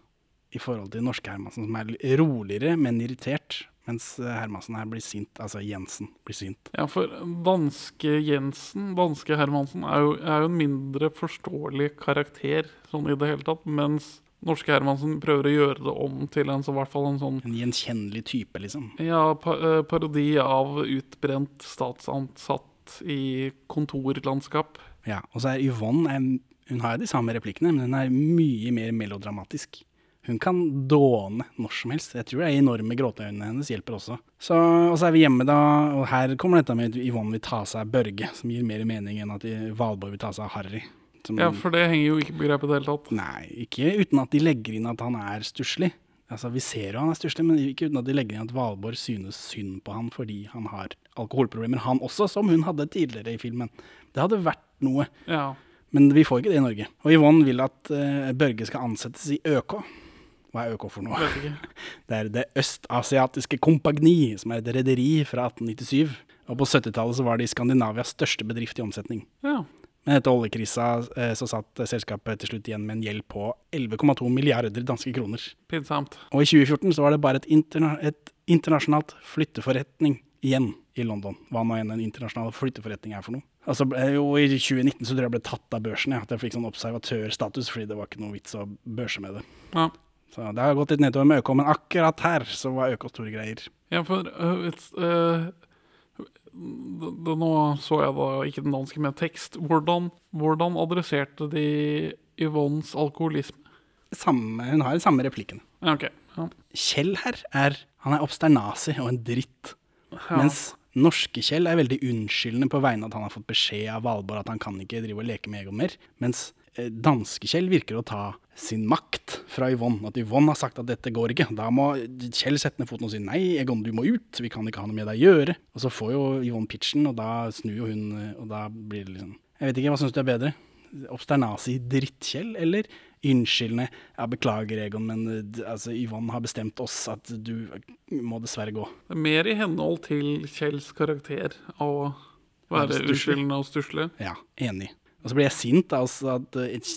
i forhold til norske Hermansen, som er roligere, men irritert. Mens eh, Hermansen her blir sint, altså Jensen blir sint. Ja, for danske Jensen, danske Hermansen, er jo, er jo en mindre forståelig karakter sånn i det hele tatt, mens norske Hermansen prøver å gjøre det om til en så hvert fall en sånn En gjenkjennelig type, liksom. ja, pa eh, parodi av utbrent statsansatt i kontorlandskap. Ja, Og så er Yvonne er, Hun har jo de samme replikkene, men hun er mye mer melodramatisk. Hun kan dåne når som helst. Jeg tror det er enorme gråteøynene hennes hjelper også. Så, og så er vi hjemme da, og her kommer dette med at Yvonne vil ta seg av Børge, som gir mer mening enn at Valborg vil ta seg av Harry. Som, Ja, for det henger jo ikke på greip i det hele tatt. Nei, ikke uten at de legger inn at han er stusslig. Altså, vi ser jo han er stusslig, men ikke uten at de legger inn at Valborg synes synd på han fordi han har alkoholproblemer, han også, som hun hadde tidligere i filmen. Det hadde vært noe. Ja. Men vi får ikke det i Norge. Og Yvonne vil at uh, Børge skal ansettes i ØK. Hva er ØK for noe? Det er Det østasiatiske kompagni, som er et rederi fra 1897. Og på 70-tallet så var det Skandinavias største bedrift i omsetning. Ja. Men etter oljekrisa eh, så satt selskapet til slutt igjen med en gjeld på 11,2 milliarder danske kroner. Pinsamt. Og i 2014 så var det bare et, interna et internasjonalt flytteforretning igjen i London. Hva nå enn en internasjonal flytteforretning er for noe. Altså, jo, I 2019 så tror jeg jeg ble tatt av børsen. Ja, at jeg fikk sånn observatørstatus fordi det var ikke noe vits å børse med det. Ja. Så det har gått litt nedover med ØK, men akkurat her så var ØK store greier. Ja, for uh, øh, det, Nå så jeg da ikke den danske med tekst. Hvordan, hvordan adresserte de Yvonnes alkoholisme? Samme, hun har de samme replikkene. Ja, okay. Ja. Kjell her er Han er obsternasi og en dritt. Mens norske Kjell er veldig unnskyldende på vegne av at han har fått beskjed av Valborg at han kan ikke drive og leke med Egon mer. Mens eh, danske Kjell virker å ta sin makt fra Yvonne. At Yvonne har sagt at dette går ikke. Da må Kjell sette ned foten og si nei, Egon du må ut, vi kan ikke ha noe med deg å gjøre. Og så får jo Yvonne pitchen, og da snur jo hun, eh, og da blir det liksom Jeg vet ikke, hva syns du er bedre? Obsternasi drittkjell, eller unnskyldende Ja, beklager Egon, men eh, altså, Yvonne har bestemt oss at du må dessverre gå. Det er mer i henhold til Kjells karakter å Være unnskyldende og stusslig. Ja, enig. Og så blir jeg sint av altså, at eh,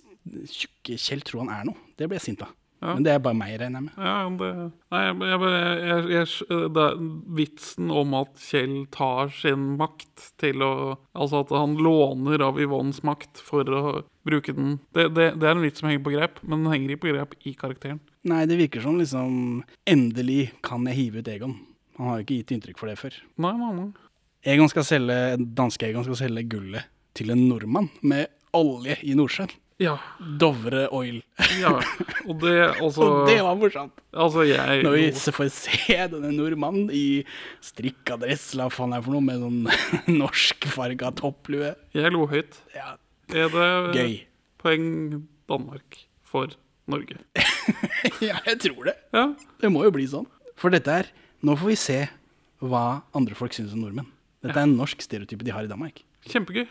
tjukke Kjell tror han er noe. Det blir jeg sint av. Ja. Men det er bare meg, regner jeg med. Ja, det, nei, jeg, jeg, jeg, jeg, det er vitsen om at Kjell tar sin makt til å Altså at han låner av Yvonnes makt for å bruke den. Det, det, det er en vits som henger på grep, men den henger ikke på grep i karakteren. Nei, det virker som liksom Endelig kan jeg hive ut Egon. Han har jo ikke gitt inntrykk for det før. Nei, nei, nei. Egon skal selge, Danske Egon skal selge gullet til en nordmann med olje i Nordsjøen. Ja. Dovre Oil. ja. Og det altså Og det var morsomt. Altså, jeg Når vi får se denne nordmannen i strikka dress, la faen er for noe, med sånn norskfarga topplue. Jeg lo høyt. Ja, Er det gøy. poeng Danmark for Norge? ja, jeg tror det. Ja. Det må jo bli sånn. For dette er Nå får vi se hva andre folk syns om nordmenn. Dette er en norsk stereotype de har i Danmark. Kjempegøy.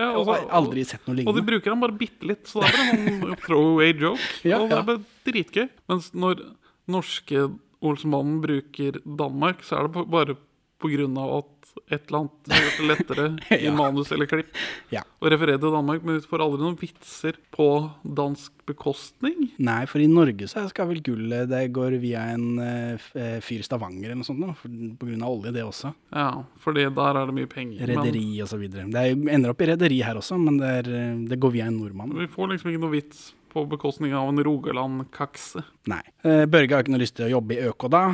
Ja, og har aldri sett noe lignende. Og de bruker den bare bitte litt, så det er bare en throwaway joke. Ja, og det er bare dritgøy. Mens når norske Olsenmannen bruker Danmark, så er det bare på grunn av at et eller annet lettere i Ja. manus eller klipp Ja. å referere til Danmark. Men vi får aldri noen vitser på dansk bekostning. Nei, for i Norge så skal vel gullet Det går via en eh, eh, fyr i Stavanger eller noe sånt, for, på grunn av olje, det også. Ja, for der er det mye penger. Men Rederi og så videre. Det er, ender opp i rederi her også, men det, er, eh, det går via en nordmann. vi får liksom ikke noe vits på bekostning av en Rogaland-kakse. Nei. Børge har ikke noe lyst til å jobbe i ØK da.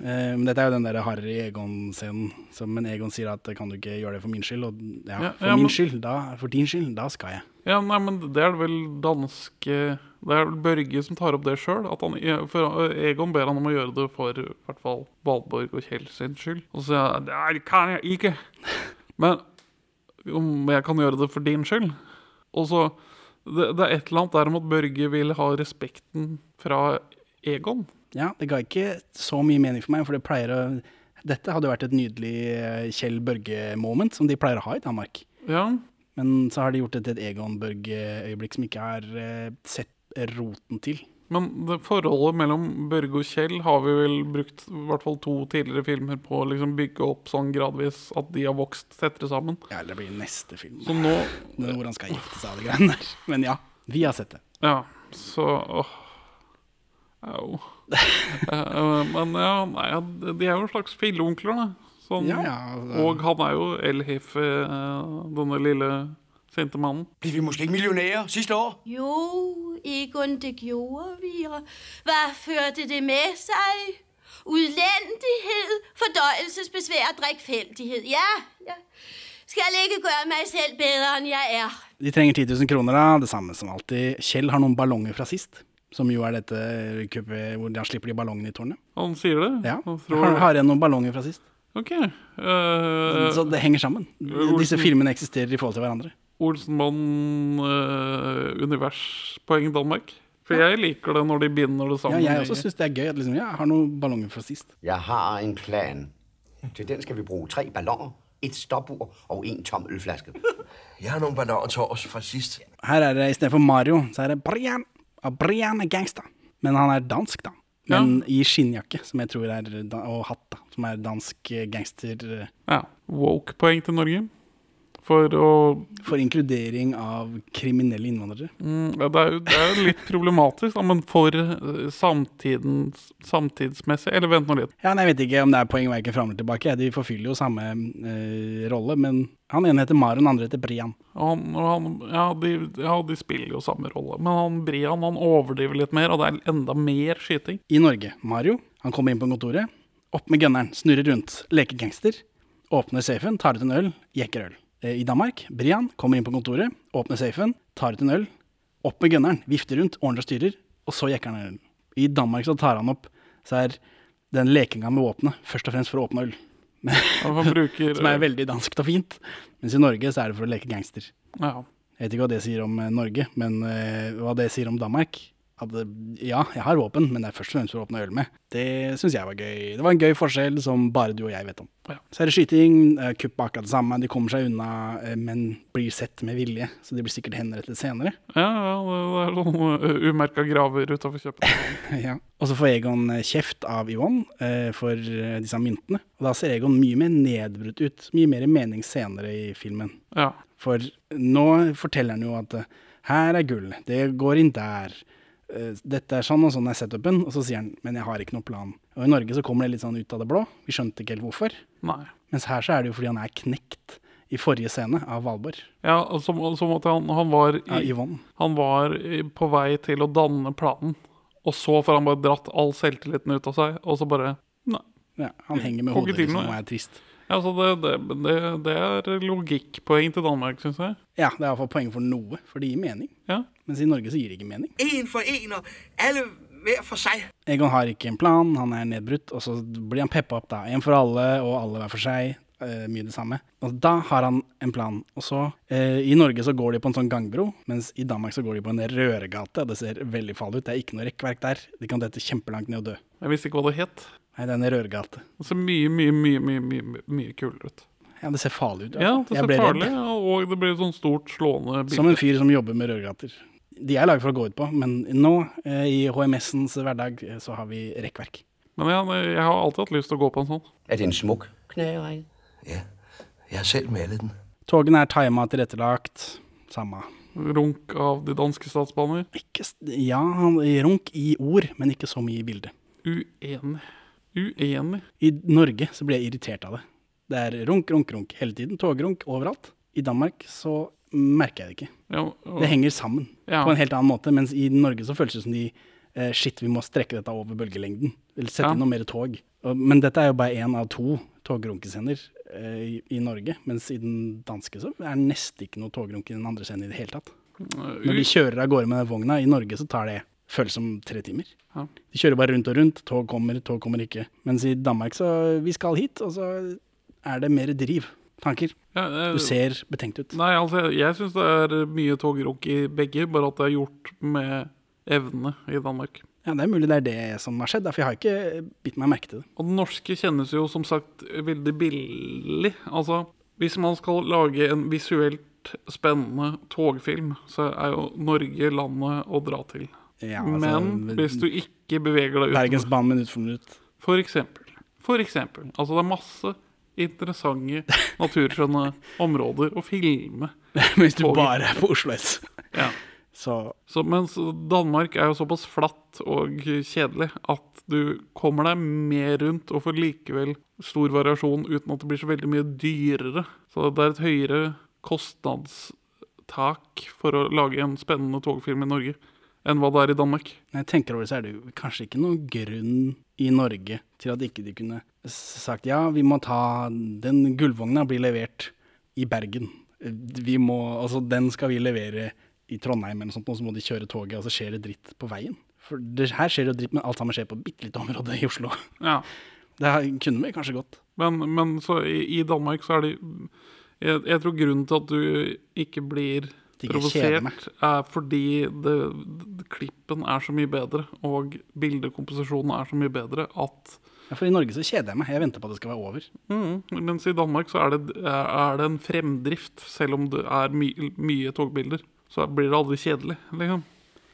Eh, men dette er jo den der Harry Egon-scenen. Men Egon sier at kan du ikke gjøre det for min skyld? Og ja, Ja, for ja, min men- skyld, da, for din skyld, da skal jeg. Ja, nei, men det er vel danske Det er vel Børge som tar opp det sjøl. For Egon ber han om å gjøre det for i hvert fall Valborg og Kjell sin skyld. Og så sier han det kan jeg ikke. Men om jeg kan gjøre det for din skyld? Og så Det, det er et eller annet der om at Børge vil ha respekten fra Egon. Ja, det ga ikke så mye mening for meg, for det pleier å Dette hadde jo vært et nydelig eh, Kjell Børge-moment, som de pleier å ha i Danmark. Ja, Men så har de gjort det til et Egon Børge-øyeblikk som ikke har eh, sett roten til. Men det forholdet mellom Børge og Kjell har vi vel brukt i hvert fall to tidligere filmer på å liksom bygge opp sånn gradvis at de har vokst tettere sammen. Ja, eller det blir neste film. Så nå er Hvor han skal gifte seg og de greiene der. Men ja, vi har sett det. Ja, så åh. Au. Eh, Men ja, nei, de er jo en slags filleonkler, da. Sånn. Ja, ja. det... Og han er jo El-Hefe, denne lille sinte mannen. Ble vi måske ikke millionærer siste år? Jo, Egon, det gjorde vi, og hvad førte det med seg? Utlendighet, fordøjelsesbesvær og drikfældighed. Ja, jeg skal ikke gøre meg selv bedre, enn jeg er. De trenger 10 000 kroner, da. Det samme som alltid. Kjell har noen ballonger fra sist. Som jo er dette kuppet hvor han slipper de ballongene i tårnet. Han sier det? Ja, Han har, igjen noen ballonger fra sist. ok. Uh, Så det henger sammen. Olsen- Disse filmene eksisterer i forhold til hverandre. Olsenmann, univers, uh, Danmark. For jeg liker det når de binder det sammen. Ja, jeg også syns det er gøy at liksom, ja, jeg har noen ballonger fra sist. Jeg har en plan. Til den skal vi bruke tre ballonger, et stoppord og en tom ølflaske. Jeg har noen ballonger til oss fra sist. Her er det istedenfor Mario, så er det Brian. Brian er gangster. Men han er dansk, da. Men i skinnjakke, som jeg tror er og hatt, da, som er dansk eh, gangster eh, Ja. Woke-poeng til Norge. For å for inkludering av kriminelle innvandrere. mm, ja, det, er jo, det er jo litt problematisk, da, men for eh, samtidens, samtidsmessig Eller vent nå litt. Ja, nei, Jeg vet ikke om det er poeng verken fram eller tilbake. De forfyller jo samme eh, rolle, men han ene heter Mario, den andre heter Brian. Han, han, ja, de, ja, de spiller jo samme rolle, men han Brian han overdriver litt mer, og det er enda mer skyting. I Norge, Mario, han kommer inn på kontoret, opp med gunneren, snurrer rundt, leker gangster, åpner safen, tar ut en øl, jekker øl. Eh, I Danmark, Brian kommer inn på kontoret, åpner safen, tar ut en øl, opp med gunneren, vifter rundt, ordner og styrer, og så jekker han øl. I Danmark så tar han opp, så er den lekinga med våpenet først og fremst for å åpne øl. Bruker Som er veldig danskt og fint. Mens i Norge så er det for å leke gangster. ja. Jeg vet ikke hva det sier om eh, Norge, men uh, hva det sier om Danmark. Eh, ja, jeg har våpen, men det er først og fremst for å åpne øl med. Det syns jeg var gøy. Det var en gøy forskjell som bare du og jeg vet om. Ja. Så er det skyting, eh, kupp akkurat det samme. De kommer seg unna, eh, men blir sett med vilje. Så de blir sikkert henrettet senere. Ja, ja, det er noen umerka graver utafor kjøpet. ja. Og så får Egon eh, kjeft av Yvonne eh, for eh, disse myntene. Og da ser Egon mye mer nedbrutt ut. Mye mer mening senere i filmen. Ja. For nå forteller han jo at eh, her er gull, det går inn der. Eh, Dette er sånn og sånn er setupen. Og så sier han men jeg har ikke noen plan. Og i Norge så kommer det litt sånn ut av det blå. Vi skjønte ikke helt hvorfor. Nei. Mens her så er det jo fordi han er knekt i forrige scene av Valborg. Ja, som, som at han, han var i, Yvonne. Han var på vei til å danne planen, og så får han bare dratt all selvtilliten ut av seg, og så bare Nei. Ja, han henger med hodet liksom, og er trist. Ja, så det, det, det, det er logikkpoeng til Danmark, syns jeg. Ja, det er iallfall poeng for noe, for det gir mening. Ja. Mens i Norge så gir det ikke mening. En for en, og alle hver for seg. Egon har ikke en plan, han er nedbrutt, og så blir han peppa opp, da. En for alle, og alle hver for seg. Uh, mye det samme. Og da har han en plan. Og så, uh, I Norge så går de på en sånn gangbro, mens i Danmark så går de på en røregate. og Det ser veldig farlig ut. Det er ikke noe rekkverk der. De kan dette kjempelangt ned og dø. Jeg visste ikke hva det het. Nei, det er en røregate. Det ser mye, mye, mye, mye, mye, mye kulere ut. Ja, det ser farlig ut. Ja, det ser farlig redd. og det blir sånn stort, slående bilde. Som en fyr som jobber med rørgater. De er laget for å gå ut på, men nå, eh, i HMS-ens hverdag, eh, så har vi rekkverk. Men ja, jeg har alltid hatt lyst til å gå på en sånn. Er det en smuk knagerække? Ja, jeg har selv malet den. Togene er tima tilrettelagt. Samme. Runk av de danske statsbaner. Ikke, ja, runk i ord, men ikke så mye i bildet. Uenig. Uenig. I Norge så blir jeg irritert av det. Det er runk, runk, runk hele tiden. Togrunk overalt. I Danmark så merker jeg det ikke. Ja, og- Det henger sammen Ja. på en helt annen måte. Mens i Norge så føles det som de eh, Shit, vi må strekke dette over bølgelengden. Eller sette Ja. inn noe mer tog. Og, men dette er jo bare én av to togrunkescener eh, i, i Norge. Mens i den danske så er det nesten ikke noe togrunk i den andre scenen i det hele tatt. Når de kjører av gårde med vogna, i Norge så tar det føles som tre timer. Ja. De kjører bare rundt og rundt. Tog kommer, tog kommer ikke. Mens i Danmark så Vi skal hit, og så er det mer driv. Tanker. Ja, det, Du ser betenkt ut. Nei, altså, jeg syns det er mye togrunk i begge, bare at det er gjort med evne i Danmark. Ja, Det er mulig det er det som har skjedd, for jeg har ikke bitt meg merke til det. Og den norske kjennes jo som sagt veldig billig. Altså, hvis man skal lage en visuelt spennende togfilm, så er jo Norge landet å dra til. Ja, altså, Men hvis du ikke beveger deg ut Bergensbanen minutt for minutt. For eksempel. For eksempel. Altså, det er masse interessante, naturskjønne områder å filme. Hvis du bare er på Oslo S. Ja. Så Så, mens Danmark er jo såpass flatt og kjedelig at du kommer deg mer rundt og får likevel stor variasjon uten at det blir så veldig mye dyrere. Så det er et høyere kostnadstak for å lage en spennende togfilm i Norge enn hva det er i Danmark. når jeg tenker over det, så er det kanskje ikke noen grunn i Norge til at ikke de kunne sagt ja, vi må ta Den gullvogna blir levert i Bergen. Vi må, altså Den skal vi levere i Trondheim, eller noe sånt, og så må de kjøre toget, og så skjer det dritt på veien. For det, her skjer det dritt, men alt sammen skjer på et bitte lite område i Oslo. Ja. Det kunne vi kanskje gått. Men, men så i, i Danmark så er de jeg, jeg tror grunnen til at du ikke blir ikke kjeder meg. provosert, er fordi det, det, klippen er så mye bedre, og bildekomposisjonen er så mye bedre at Ja, For i Norge så kjeder jeg meg. Jeg venter på at det skal være over. mm, Mens i Danmark så er det, er det en fremdrift, selv om det er my, mye togbilder. Så blir det aldri kjedelig, liksom.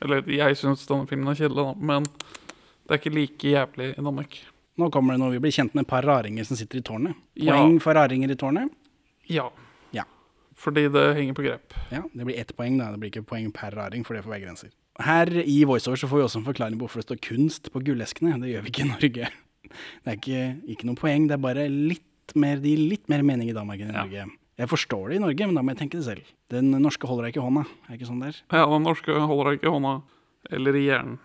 Eller jeg syns denne filmen er kjedelig, da, men det er ikke like jævlig i Danmark. Nå kommer det når vi blir kjent med et par raringer som sitter i tårnet. Ja. Poeng for raringer i tårnet. Ja. Fordi det henger på grep. Ja, Det blir ett poeng, da. Det blir ikke poeng per raring, for det får være grenser. Her i VoiceOver så får vi også en forklaring på hvorfor det står kunst på gulleskene. Det gjør vi ikke i Norge. Det er ikke, ikke noe poeng, det er bare litt mer, det gir litt mer mening i Danmark enn i Ja. Norge. Jeg forstår det i Norge, men da må jeg tenke det selv. Den norske holder deg ikke i hånda. Er det ikke sånn der? Ja, den norske holder deg ikke i hånda eller i hjernen.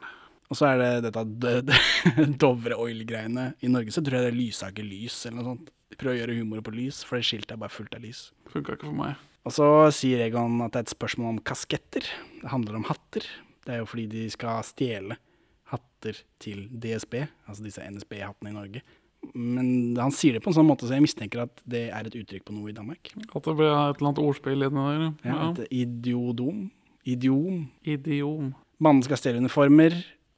Og så er det dette Dovre Oil-greiene. I Norge så tror jeg det er Lysaker Lys eller noe sånt. De prøver å gjøre humor på lys, for det skiltet er bare fullt av lys. Funka ikke for meg. Og så sier Egon at det er et spørsmål om kasketter. Det handler om hatter. Det er jo fordi de skal stjele hatter til DSB, altså disse NSB-hattene i Norge. Men han sier det på en sånn måte så jeg mistenker at det er et uttrykk på noe i Danmark. At det ble et eller annet ordspill inni der. Ja, Ja. Et idiodom. Idiom. Idiom. Mannen skal stjele uniformer,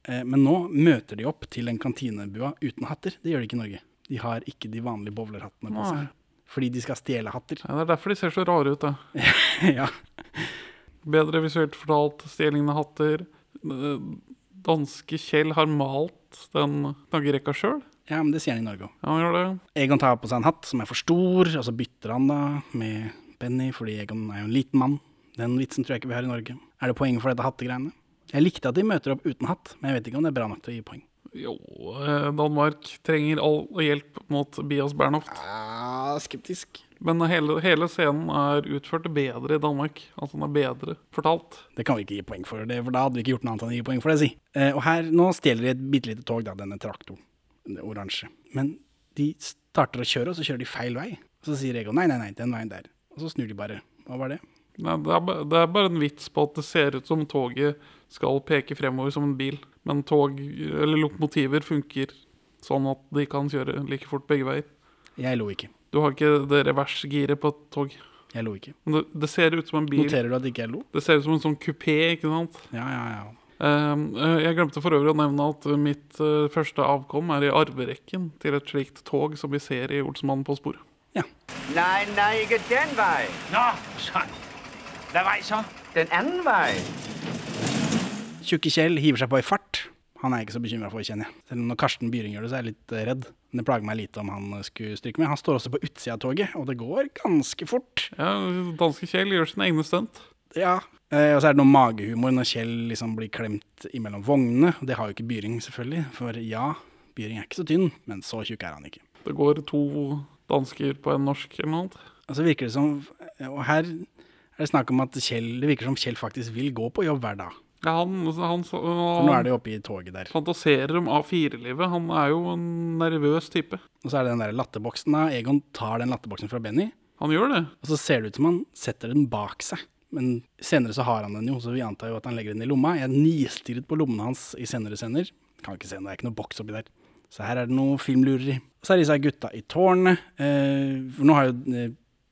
eh, men nå møter de opp til en kantinebua uten hatter. Det gjør de ikke i Norge. De har ikke de vanlige bowlerhattene på seg. Fordi de skal stjele hatter. Ja, det er derfor de ser så rare ut, da. ja. Bedre visuelt fortalt, stjeling av hatter. Danske Kjell har malt den knaggerekka sjøl. ja, men det sier han i Norge òg. Ja, han gjør det. Egon tar på seg en hatt som er for stor, og så bytter han da med Benny, fordi Egon er jo en liten mann. Den vitsen tror jeg ikke vi har i Norge. Er det poeng for dette hattegreiene? Jeg likte at de møter opp uten hatt, men jeg vet ikke om det er bra nok til å gi poeng. Jo, eh, Danmark trenger all hjelp mot Bias Bernhoft. Ah, skeptisk. Men hele, hele scenen er utført bedre i Danmark. Altså den er bedre fortalt. Det kan vi ikke gi poeng for, det, for da hadde vi ikke gjort noe annet enn å gi poeng for det, si. Eh, og her, nå stjeler de et bitte lite tog, da, denne traktoren. Det oransje. Men de starter å kjøre, og så kjører de feil vei. Og så sier Egon nei, nei, nei, den veien der. Og så snur de bare. Hva var det? Nei, det, er, det er bare en vits på at det ser ut som toget skal peke fremover som en bil. Men tog, eller lokomotiver, funker sånn at de kan kjøre like fort begge veier. Jeg lo ikke. Du har ikke det reversgiret på et tog. Jeg lo ikke. Men det, det ser ut som en bil. Noterer du at ikke jeg lo? Det ser ut som en sånn kupé, ikke sant? Ja, ja, ja. Um, eh, jeg glemte for øvrig å nevne at mitt eh, første avkom er i arverekken til et slikt tog som vi ser i Olsmannen på sporet. Ja. Nei, nei, ikke den vei. Nå, sånn. Hvad vej så? Den andre vej. Tjukke Kjell hiver seg på i fart. Han er jeg ikke så bekymra for, kjenner jeg. Selv om når Karsten Byring gjør det, så er jeg litt eh, redd. Men det plager meg lite om han eh, skulle stryke med. Han står også på utsida av toget, og det går ganske fort. Ja, Danske Kjell gjør sine egne stunt. Ja. Eh, og så er det noe magehumor når Kjell liksom blir klemt imellom vognene. Det har jo ikke Byring, selvfølgelig. For ja, Byring er ikke så tynn, men så tjukk er han ikke. Det går to dansker på en norsk eller noe annet. Og så virker det som Og her er det snakk om at Kjell Det virker som Kjell faktisk vil gå på jobb hver dag. Ja, han, han, For nå er de oppe i toget der. fantaserer om A4-livet. Han er jo en nervøs type. Og så er det den der latterboksen da. Egon tar den latterboksen fra Benny, Han gjør det. og så ser det ut som han setter den bak seg. Men senere så har han den jo, så vi antar jo at han legger den i lomma. Jeg nistirret på lommene hans i senere sender. Kan ikke se noe, det er ikke noe boks oppi der. Så her er det noe filmlureri. Så er disse gutta i tårnet. Eh, for nå har jo eh,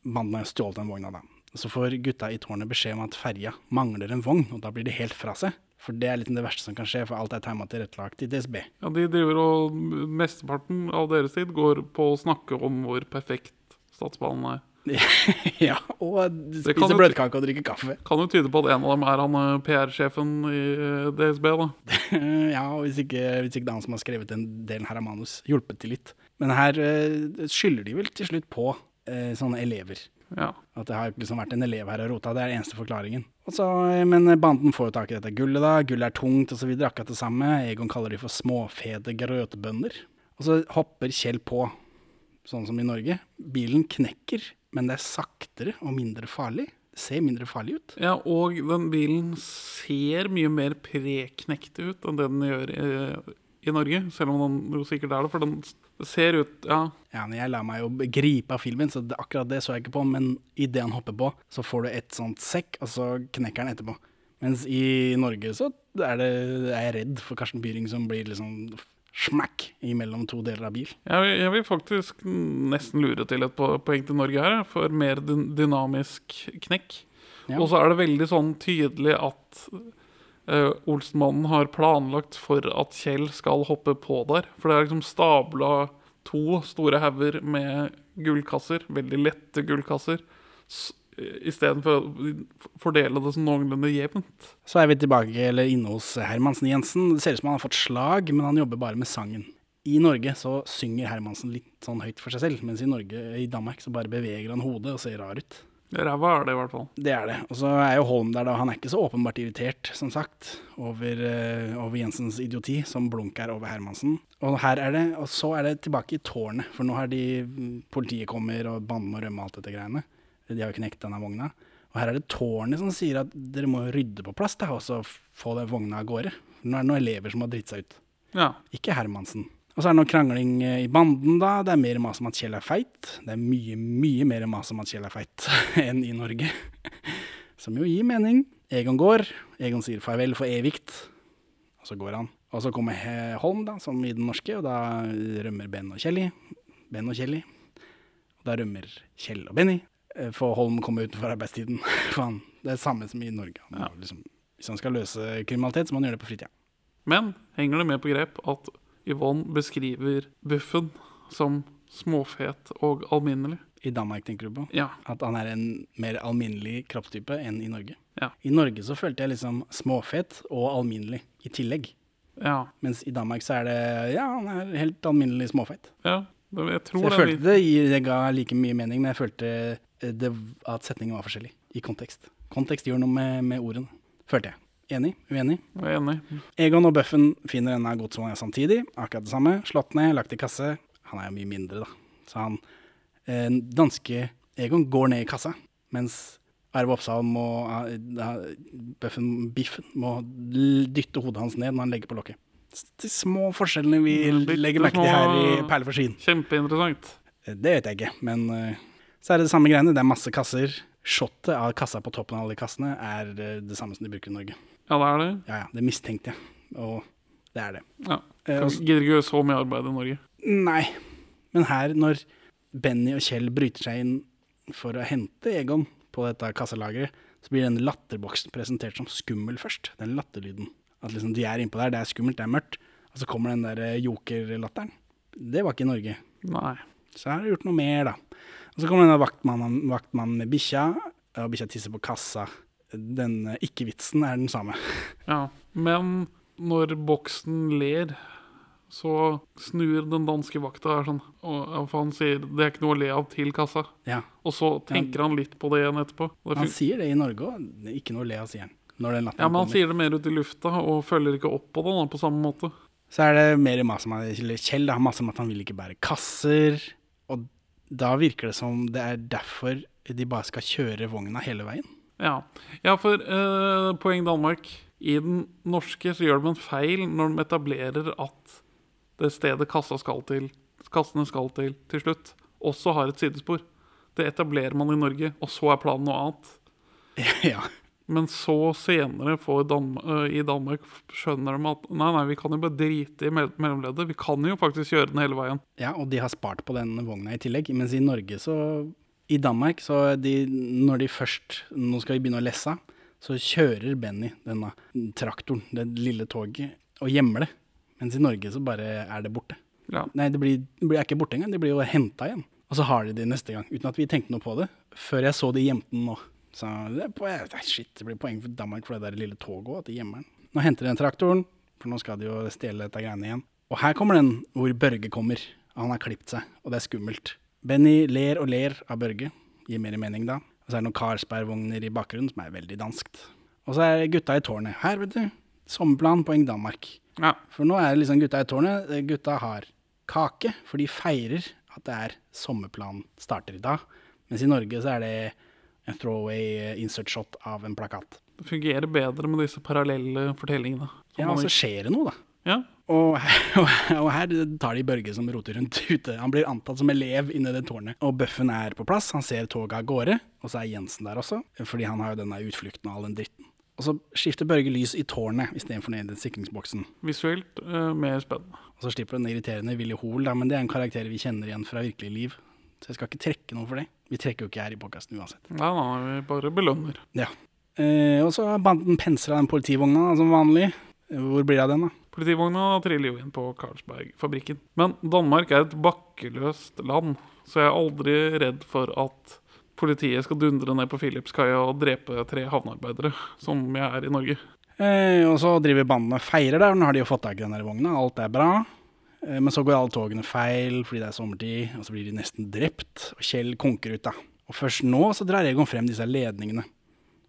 mannen stjålet den vogna, da. Så får gutta i tårnet beskjed om at ferja mangler en vogn, og da blir de helt fra seg. For det er liksom det verste som kan skje, for alt er tegna tilrettelagt i DSB. Ja, De driver og Mesteparten av deres tid går på å snakke om hvor perfekt Statsbanen er. ja, og spise bløtkake og drikke kaffe. Kan jo tyde på at en av dem er han eh, PR-sjefen i eh, DSB, da. ja, og hvis ikke, hvis ikke det er han som har skrevet den delen her av manus, hjulpet til litt. Men her eh, skylder de vel til slutt på eh, sånne elever. Ja. At det har liksom vært en elev her og rota. Det er den eneste forklaringen. Og så, eh, men banden får jo tak i dette gullet, da. Gullet er tungt osv. Akkurat det samme. Egon kaller de for småfede grøtbønder. Og så hopper Kjell på, sånn som i Norge. Bilen knekker, men det er saktere og mindre farlig. Det ser mindre farlig ut. ja, og den bilen ser mye mer preknekt ut enn det den gjør i, Norge. Selv om den sikkert er det, for den ser ut Ja, Ja, men jeg lar meg jo gripe av filmen, så det, akkurat det så jeg ikke på. Men idet han hopper på, så får du et sånt sekk, og så knekker han etterpå. Mens i Norge så er, det, er jeg redd for Karsten Byring som blir liksom smack imellom to deler av bil. jeg, vil- jeg vil faktisk nesten lure til et poeng til Norge her, for mer dyn- dynamisk knekk. Ja. Og så er det veldig sånn tydelig at Olsenmannen har planlagt for at Kjell skal hoppe på der. For det er liksom stabla to store hauger med gullkasser, veldig lette gullkasser, istedenfor å fordele det sånn noenlunde jevnt. Så er vi tilbake eller inne hos Hermansen Jensen. Det ser ut som han har fått slag, men han jobber bare med sangen. I Norge så synger Hermansen litt sånn høyt for seg selv, mens i Norge, i Danmark så bare beveger han hodet og ser rar ut. Ræva er det i hvert fall. Det er det. Og så er jo Holm der, da. Han er ikke så åpenbart irritert, som sagt, over, eh, over Jensens idioti, som Blunk er over Hermansen. Og her er det, og så er det tilbake i tårnet, for nå har de mm, Politiet kommer, og banner og rømmer og alt dette greiene. De har jo knekt denne vogna. Og her er det tårnet som sier at dere må rydde på plass, da, og så få den vogna av gårde. Nå er det noen elever som har dritt seg ut. Ja. Ikke Hermansen. Og så er det noe krangling eh, i banden, da. Det er mer mas om at Kjell er feit. Det er mye, mye mer mas om at Kjell er feit enn i Norge. Som jo gir mening. Egon går. Egon sier farvel for evigt. Og så går han. Og så kommer Holm, da, som i den norske, og da rømmer Ben og Kjelli. Ben og Kjelli. Og da rømmer Kjell og Benny. Eh, For Holm kommer utenfor arbeidstiden. For han, det er det samme som i Norge. Han ja. liksom, hvis han skal løse kriminalitet, så må han gjøre det på fritida. Men henger det med på grep at Yvonne beskriver Buffen som småfet og alminnelig? I Danmark, tenker du på? Ja. At han er en mer alminnelig kroppstype enn i Norge. Ja. I Norge så følte jeg liksom småfet og alminnelig i tillegg. Ja. Mens i Danmark så er det ja, han er helt alminnelig småfet. ja. Jeg Så tror jeg det følte det, gir- det ga like mye mening, men jeg følte eh, det, at setningen var forskjellig i kontekst. Kontekst gjør noe med, med ordene, følte jeg. Enig? Uenig? Jeg er enig. Egon og Bøffen finner denne godsvogna samtidig. Akkurat det samme. Slått ned, lagt i kasse. Han er jo mye mindre, da. Så han eh, Danske Egon går ned i kassa, mens Arve Oppsal må eh, Bøffen, Biffen, må dytte hodet hans ned når han legger på lokket. De små forskjellene vi legger merke til her i Perle for skien. Kjempeinteressant. Eh, Det vet jeg ikke, men eh, så er det det samme greiene. Det er masse kasser. Shotet av kassa på toppen av alle kassene er det samme som de bruker i Norge. Ja, det er det. Ja, ja, det mistenkte jeg, og det er det. Ja. Eh, og Gidder ikke gjøre så mye arbeid i Norge. Nei, men her når Benny og Kjell bryter seg inn for å hente Egon på dette kassalageret, så blir den latterboksen presentert som skummel først. Den latterlyden. At liksom de er innpå der, det er skummelt, det er mørkt. Og så kommer den der eh, jokerlatteren. Det var ikke i Norge. Nei. Så her har de gjort noe mer, da. Og så kommer denne vaktmannen, vaktmannen med bikkja, og bikkja tisser på kassa. Den eh, ikke-vitsen er den samme. Ja. Men når boksen ler, så snur den danske vakta her sånn. Og han sier det er ikke noe å le av til kassa. Ja, Og så tenker han litt på det igjen etterpå. Det Han sier det i Norge òg. Ikke noe å le av, sier han. Ja, men han kommer. sier det mer ut i lufta og følger ikke opp på det da, på samme måte. Så er det mer mas om eller Kjell har masse om at han vil ikke bære kasser. Og da virker det som det er derfor de bare skal kjøre vogna hele veien. Ja, ja for uh, poeng Danmark. I den norske så gjør de en feil når de etablerer at det stedet kassa skal til, kassene skal til til slutt, også har et sidespor. Det etablerer man i Norge, og så er planen noe annet. ja. Men så senere får Dan øh, i Danmark skjønner de at nei, nei, vi kan jo bare drite i mellomleddet. Vi kan jo faktisk gjøre den hele veien. ja, og de har spart på den vogna i tillegg. Mens i Norge så I Danmark, så de, når de først Nå skal vi begynne å lesse, så kjører Benny denne traktoren, det lille toget, og gjemmer det. Mens i Norge så bare er det borte. Ja. Nei, det blir, det blir ikke borte engang, det blir jo henta igjen. Og så har de det neste gang, uten at vi tenkte noe på det. Før jeg så de gjemte den nå. Så det, er shit, det blir poeng for Danmark for det der lille toget òg, at de gjemmer den. Nå henter de den traktoren, for nå skal de jo stjele dette greiene igjen. Og her kommer den hvor Børge kommer. Han har klipt seg, og det er skummelt. Benny ler og ler av Børge. Gir mer mening da. Og så er det noen Carlsberg-vogner i bakgrunnen, som er veldig danskt. Og så er gutta i tårnet. Her, vet du. Sommerplan, poeng Danmark. ja. For nå er det liksom gutta i tårnet. Eh, Gutta har kake, for de feirer at det er sommerplan starter i dag. Mens i Norge så er det en throwaway eh, insert shot av en plakat. Det fungerer bedre med disse parallelle fortellingene. Ja, og så altså, skjer det noe, da. Ja. Og her, og her tar de Børge som roter rundt ute. Han blir antatt som elev inni det tårnet. Og Bøffen er på plass, han ser toget av gårde. Og så er Jensen der også, fordi han har jo denne utflukten og all den dritten. Og så skifter Børge lys i tårnet istedenfor ned i den sikringsboksen. Visuelt uh, mer spennende. Og så slipper den irriterende Willy Hoel, da, men det er en karakter vi kjenner igjen fra virkelig liv. Så jeg skal ikke trekke noe for det. Vi trekker jo ikke her i podkasten uansett. Nei, nei, vi bare belønner. Ja. Uh, og så har banden pensla den politivogna som vanlig. Hvor blir det av den, da? Politivogna triller jo inn på Carlsberg-fabrikken. Men Danmark er et bakkeløst land, så jeg er aldri redd for at politiet skal dundre ned på Philipskaia og drepe tre havnearbeidere, som jeg er i Norge. Eh, og så driver bandene og feirer der. Nå har de jo fått tak i den vogna, alt er bra. Eh, men så går alle togene feil fordi det er sommertid, og så blir de nesten drept. Og Kjell konker ut, da. Og først nå så drar Egon frem disse ledningene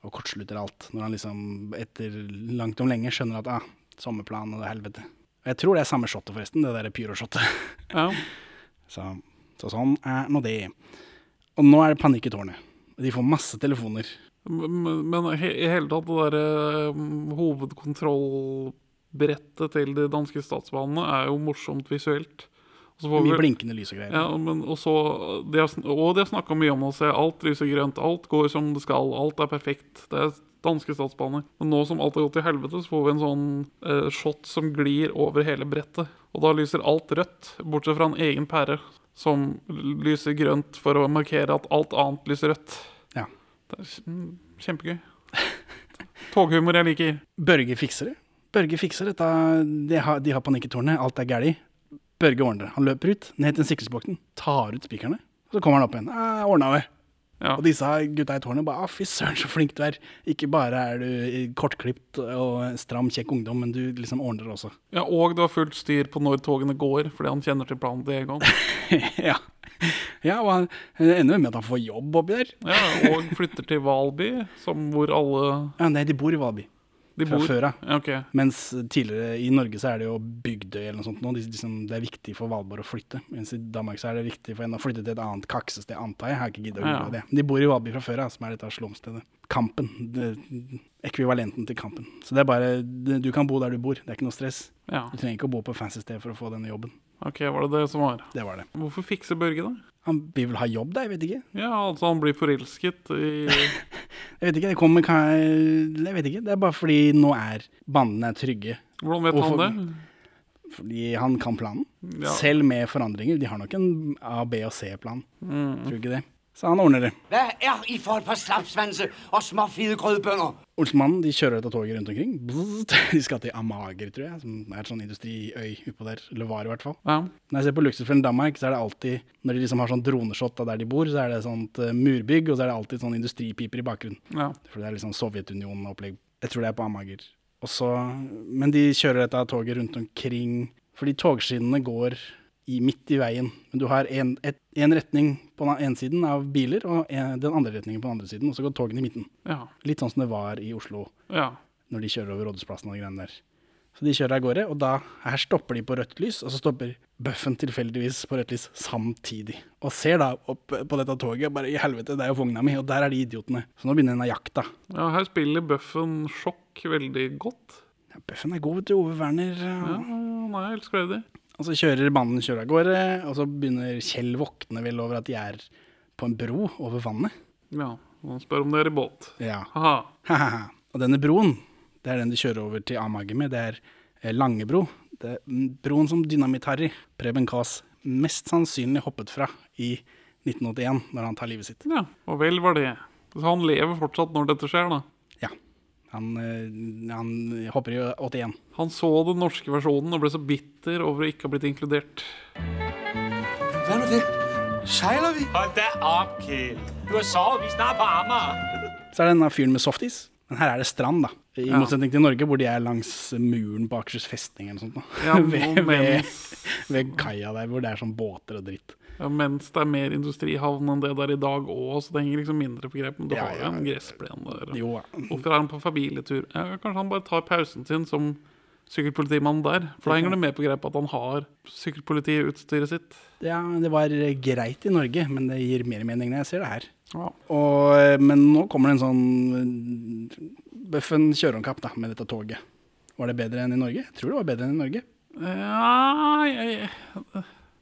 og kortslutter alt. Når han liksom etter langt om lenge skjønner at ah, sommerplan og det helvete. Og jeg tror det er samme shotet, forresten. Det derre pyro-shotet. Ja, Så, så sånn er nå det. Og nå er det panikk i tårnet. De får masse telefoner. Men men he- i hele tatt, det derre um, hovedkontrollbrettet til de danske statsbanene er jo morsomt visuelt. Mye blinkende lys og greier. Ja, men og så de har, Og de har snakka mye om å se alt lyser grønt, alt går som det skal, alt er perfekt. Det er danske statsbaner. Men nå som alt har gått til helvete, så får vi en sånn eh, shot som glir over hele brettet. Og da lyser alt rødt, bortsett fra en egen pære som lyser grønt for å markere at alt annet lyser rødt. Ja. Det er kjempegøy. Toghumor jeg liker. Børge fikser det. Børge fikser dette. De har, de har panikketårnet, alt er galt. Børge ordner det. Han løper ut, ned til sikkerhetsboksen, tar ut spikerne. Så kommer han opp igjen. «Ah, Ordna det. Ja. Og disse gutta i tårnet bare ah, Fy søren, så flink du er. Ikke bare er du kortklipt og stram, kjekk ungdom, men du liksom ordner også. ja, og du har fullt styr på når togene går, fordi han kjenner til planen til Egon. ja. ja, og han ender med at han får jobb oppi der. Ja, og flytter til Valby, som hvor alle Ja, nei, de bor i Valby de fra før. Ja, Okay. Mens tidligere i Norge så er det jo Bygdøy eller noe sånt nå. De, liksom, det er viktig for Valborg å flytte. Mens i Danmark så er det viktig for en å flytte til et annet kaksested, antar jeg. Jeg har ikke giddet å Ja. google det. De bor i Valby fra før av, som er dette slumstedet. Kampen. Det, ekvivalenten til Kampen. Så det er bare Du kan bo der du bor. Det er ikke noe stress. Ja. Du trenger ikke å bo på fancy sted for å få denne jobben. Ok, var det det som var? Det var det. Hvorfor fikser Børge da? Han vil vel ha jobb, da? Jeg vet ikke. Ja, altså han blir forelsket i Jeg vet ikke, det kommer Jeg vet ikke. Det er bare fordi nå er bandene er trygge. Hvordan vet Hvorfor- han det? Fordi han kan planen. Ja. Selv med forandringer. De har nok en A, B og C-plan. Mm. Tror du ikke det? Så han ordner det. Hva er I for på slapsvense og små fide grødbønder? Olsmannen de kjører dette toget rundt omkring. De skal til Amager, tror jeg, som er et sånn industriøy utpå der. Eller var i hvert fall. Ja. Når jeg ser på Luksusfellen Danmark, så er det alltid Når de liksom har sånn droneshot av der de bor, så er det sånt eh, murbygg, og så er det alltid sånn industripiper i bakgrunnen. ja. For det er liksom Sovjetunionen-opplegg. Jeg tror det er på Amager. Også, men de kjører dette toget rundt omkring, fordi togskinnene går i, midt i veien. Men du har en, et, en retning på den ene siden av biler, og en, den andre retningen på den andre siden, og så går togene i midten. Ja. Litt sånn som det var i Oslo, ja. når de kjører over Rådhusplassen og de greiene der. Så de kjører av gårde, og da, her stopper de på rødt lys, og så stopper Bøffen tilfeldigvis på rødt lys samtidig. Og ser da opp på dette toget, og bare i helvete, det er jo vogna mi, og der er de idiotene. Så nå begynner denne jakta. ja her spiller bøffen sjokk veldig godt. Ja, Bøffen er god, vet du. Ove Werner. Ja, han er elskverdig. Og så kjører banden kjører av gårde, og så begynner Kjell våkne vel over at de er på en bro over vannet. Ja, og han spør om det er i båt. Ja. Haha. Og denne broen, det er den de kjører over til Amager med. Det er eh, Langebro. Det er broen som Dynamitt-Harry, Preben Kaas, mest sannsynlig hoppet fra i 1981, når han tar livet sitt. Ja, og vel var det. Så han lever fortsatt når dette skjer, da. Han, eh, han hopper i 81. Han så den norske versjonen og ble så bitter over å ikke ha blitt inkludert. Hva er det? Seiler vi? Hold deg opp, Kiel. Du har sovet, vi snart på Amager. Så er det denne fyren med softis. Men her er det strand, da. I Ja. motsetning til Norge, hvor de er langs muren på Akershus festning eller noe sånt. Da. Ja, ved, ved, ved kaia der, hvor det er sånn båter og dritt. Ja, mens det er mer industrihavn enn det der i dag òg, så det henger liksom mindre på grep. Men du Ja, har jo ja, en ja. gressplen der. Jo da. Hvorfor er han på familietur? Ja, kanskje han bare tar pausen sin som sykkelpolitimann der. For da henger det med på grep at han har sykkelpolitiutstyret sitt. Ja, det var greit i Norge, men det gir mer mening når jeg ser det her. Ja. Og, men nå kommer det en sånn Bøffen kjøreomkapp da, med dette toget. Var det bedre enn i Norge? Jeg tror det var bedre enn i Norge. Ja, jeg,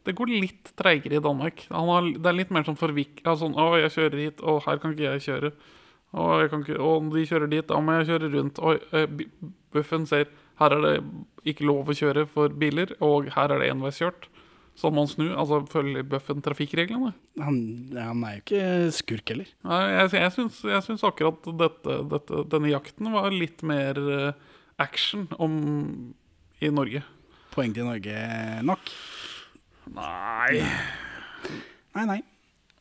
det går litt treigere i Danmark. Han har, det er litt mer sånn forvikla. Sånn, 'Å, jeg kjører hit, og her kan ikke jeg kjøre.' Å, jeg kan ikke, å, de kjører dit, da må jeg kjøre rundt. Oi, eh, Buffen ser her er det ikke lov å kjøre for biler, og her er det enveiskjørt. Så må han snu. Altså følger Buffen trafikkreglene? Han, han er jo ikke skurk heller. Nei, jeg, jeg, syns, jeg syns akkurat dette, dette, denne jakten var litt mer eh, action om, i Norge. Poeng til Norge nok. Nei Nei, nei.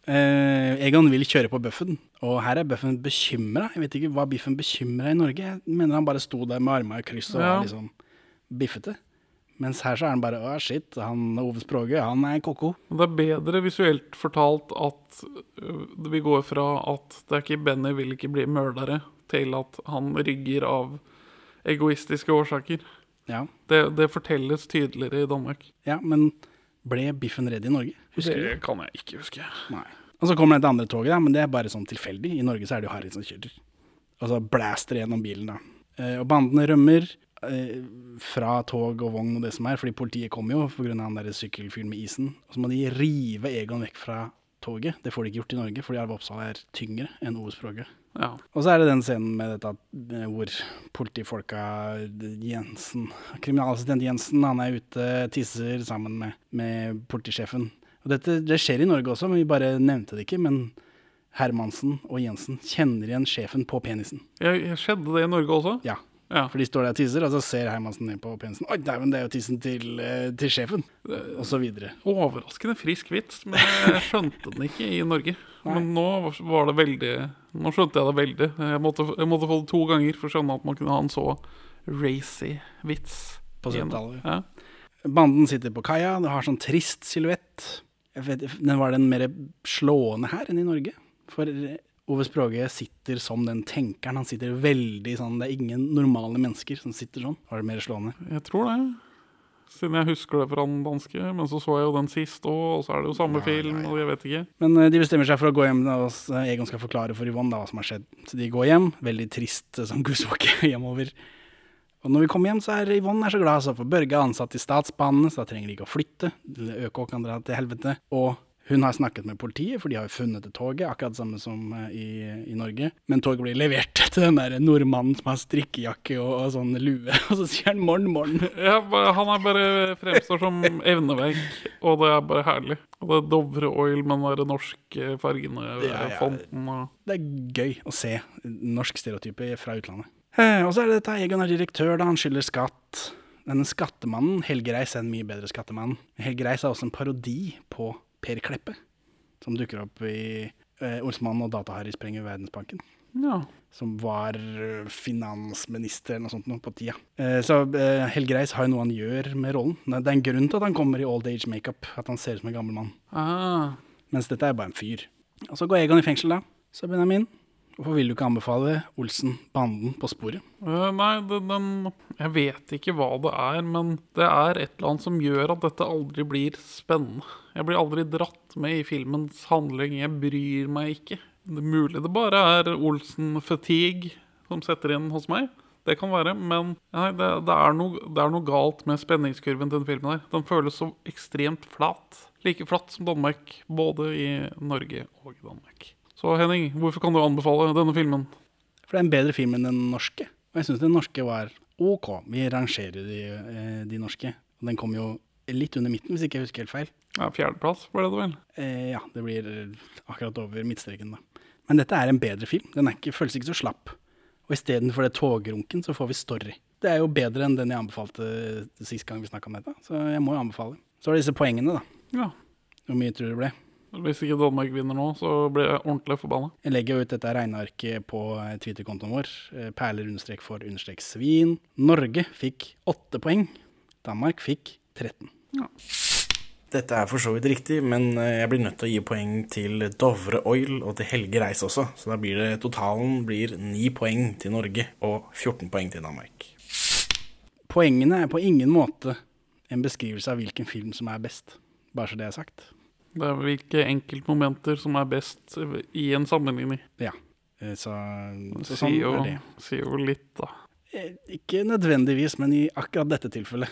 Uh, Egon vil kjøre på Bøffen, og her er Bøffen bekymra. Jeg vet ikke hva Biffen bekymra i Norge. Jeg mener han bare sto der med armene i kryss og Ja. var liksom biffete. Mens her så er han bare å shit, han Ove Språge, han er ko-ko. Det er bedre visuelt fortalt at øh, vi går fra at det er ikke Benny vil ikke bli mørdere, til at han rygger av egoistiske årsaker. Ja. Det, det fortelles tydeligere i Danmark. ja, men ble Biffen redd i Norge? Husker du? Det kan jeg ikke huske. Nei. Og så kommer det et andre toget, da, men det er bare sånn tilfeldig. I Norge så er det jo Harry som kjører. Og så blaster gjennom bilen, da. Eh, og bandene rømmer eh, fra tog og vogn og det som er, fordi politiet kommer jo pga. han der sykkelfyren med isen. Og så må de rive Egon vekk fra toget. Det får de ikke gjort i Norge, fordi Arve Oppsal er tyngre enn Ove Språge. Ja. Og så er det den scenen med dette eh, hvor politifolka Jensen, kriminalassistent Jensen, han er ute, tisser sammen med, med politisjefen. Og dette det skjer i Norge også, men vi bare nevnte det ikke. Men Hermansen og Jensen kjenner igjen sjefen på penisen. Jeg, jeg skjedde det i Norge også? Ja. Ja. For de står der og tisser, og så ser Hermansen ned på penisen. Oi, dæven, det er jo tissen til, eh, til sjefen. Og så videre. Overraskende frisk vits, men jeg skjønte den ikke i Norge. Men nå var det veldig Nå skjønte jeg det veldig. Jeg måtte, jeg måtte få det to ganger for å skjønne at man kunne ha en så racy vits. På i 70-tallet. Ja. Banden sitter på kaia, det har sånn trist silhuett. Vet- Den var den mer slående her enn i Norge. For Ove Språge sitter som den tenkeren. Han sitter veldig sånn Det er ingen normale mennesker som sitter sånn. Var det mer slående? Jeg tror det. Siden jeg husker det fra den danske. Men så så jeg jo den sist òg, og så er det jo samme film. og jeg vet ikke. Men eh, de bestemmer seg for å gå hjem, og s- Egon skal forklare for Yvonne da, hva som har skjedd. Så de går hjem. Veldig trist som gudsvåke hjemover. Og når vi kommer hjem, så er Yvonne er så glad, så for Børge er ansatt i Statsbanene, så da trenger de ikke å flytte. ØK kan dra til helvete. Og hun har snakket med politiet, for de har jo funnet det toget, akkurat det samme som eh, i, i Norge. Men toget blir levert til den der nordmannen som har strikkejakke og, og sånn lue, og så sier han 'morn, morgen. Ja, han er bare fremstår som evneverk, og det er bare herlig. Og det er Dovre Oil med den norske fargene, Ja, ja. fonten og Det er gøy å se norsk stereotype fra utlandet. Eh, og så er det dette Egon er direktør, da han skylder skatt. Denne skattemannen, Helge Reis er en mye bedre skattemann. Helge Reis er også en parodi på Per Kleppe, som dukker opp i eh, Olsmann og Dataharry sprenger Verdensbanken. Ja. Som var eh, finansminister eller noe sånt nå på tida. Eh, så eh, Helge Reis har jo noe han gjør med rollen. Det er en grunn til at han kommer i old age makeup, at han ser ut som en gammel mann. Ah. Mens dette er bare en fyr. Og så går Egon i fengsel, da. Så Benjamin, hvorfor vil du ikke anbefale Olsen Banden på sporet? Uh, nei, det, den Jeg vet ikke hva det er, men det er et eller annet som gjør at dette aldri blir spennende. Jeg blir aldri dratt med i filmens handling. Jeg bryr meg ikke. Det er mulig det bare er Olsen-fatigue som setter inn hos meg. Det kan være, men nei, det, det, er noe, det er noe galt med spenningskurven til den filmen. der. Den føles så ekstremt flat. Like flatt som Danmark, både i Norge og i Danmark. Så Henning, hvorfor kan du anbefale denne filmen? For det er en bedre film enn den norske. Og jeg syns den norske var OK. Vi rangerer de, eh, de norske. Den kom jo litt under midten, hvis ikke jeg husker helt feil. Ja, Fjerdeplass, ble det vel? Eh, ja, det blir akkurat over midtstreken, da. Men dette er en bedre film. Den er ikke, føles ikke så slapp. Og istedenfor det togrunken, så får vi story. Det er jo bedre enn den jeg anbefalte sist gang vi snakka om dette. Så jeg må jo anbefale. Så er det disse poengene, da. Ja. Hvor mye tror du det ble? Hvis ikke Danmark vinner nå, så blir jeg ordentlig forbanna. Jeg legger jo ut dette regnearket på eh, Twitter-kontoen vår. eh, Perler understrek for understrek svin. Norge fikk åtte poeng. Danmark fikk 13. Ja. Dette er for så vidt riktig, men eh, jeg blir nødt til å gi poeng til Dovre Oil og til Helge Reis også. Så da blir det totalen blir 9 poeng til Norge og 14 poeng til Danmark. Poengene er på ingen måte en beskrivelse av hvilken film som er best. Bare så det er sagt. Det er hvilke enkeltmomenter som er best i en sammenligning. Ja. Eh, Så, så sånn jo, er det. sier jo litt, da. Eh, Ikke nødvendigvis, men i akkurat dette tilfellet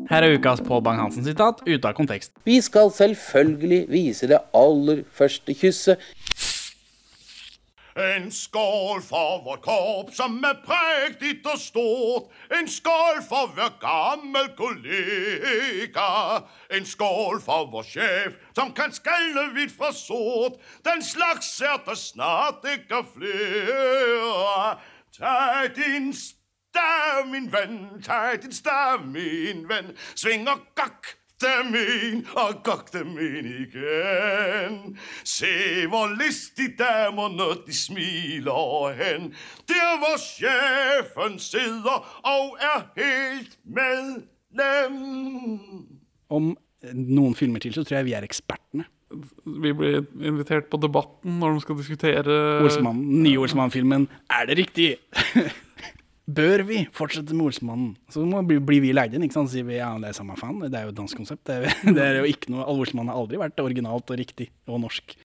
Her er ukas Pål Bang-Hansen-sitat ute av kontekst. Vi skal selvfølgelig vise det aller første kysset. En skål for vårt korps, som er prektig og stort. En skål for hver gammel kollega. En skål for vår sjef som kan skalle hvidt fra sort. Den slags er det snart ikke flere. Ta din stav, min venn, tag din stav, min venn. Sving og gakk dem inn og gakk dem inn igjen. Se hvor listig damerne de smiler hen. Der hvor sjefen sitter og er helt medlem. Om noen filmer til, så tror jeg vi er ekspertene. Vi blir invitert på Debatten når de skal diskutere Olsmann, nye Olsmann-filmen Er det riktig? Bør vi fortsette med Olsmannen? Så må bli, blir vi leid inn, ikke sant? Sier vi ja, det er samme faen. Det er jo et dansk konsept. Det er, det er jo ikke noe Olsmannen har aldri vært originalt og riktig og norsk.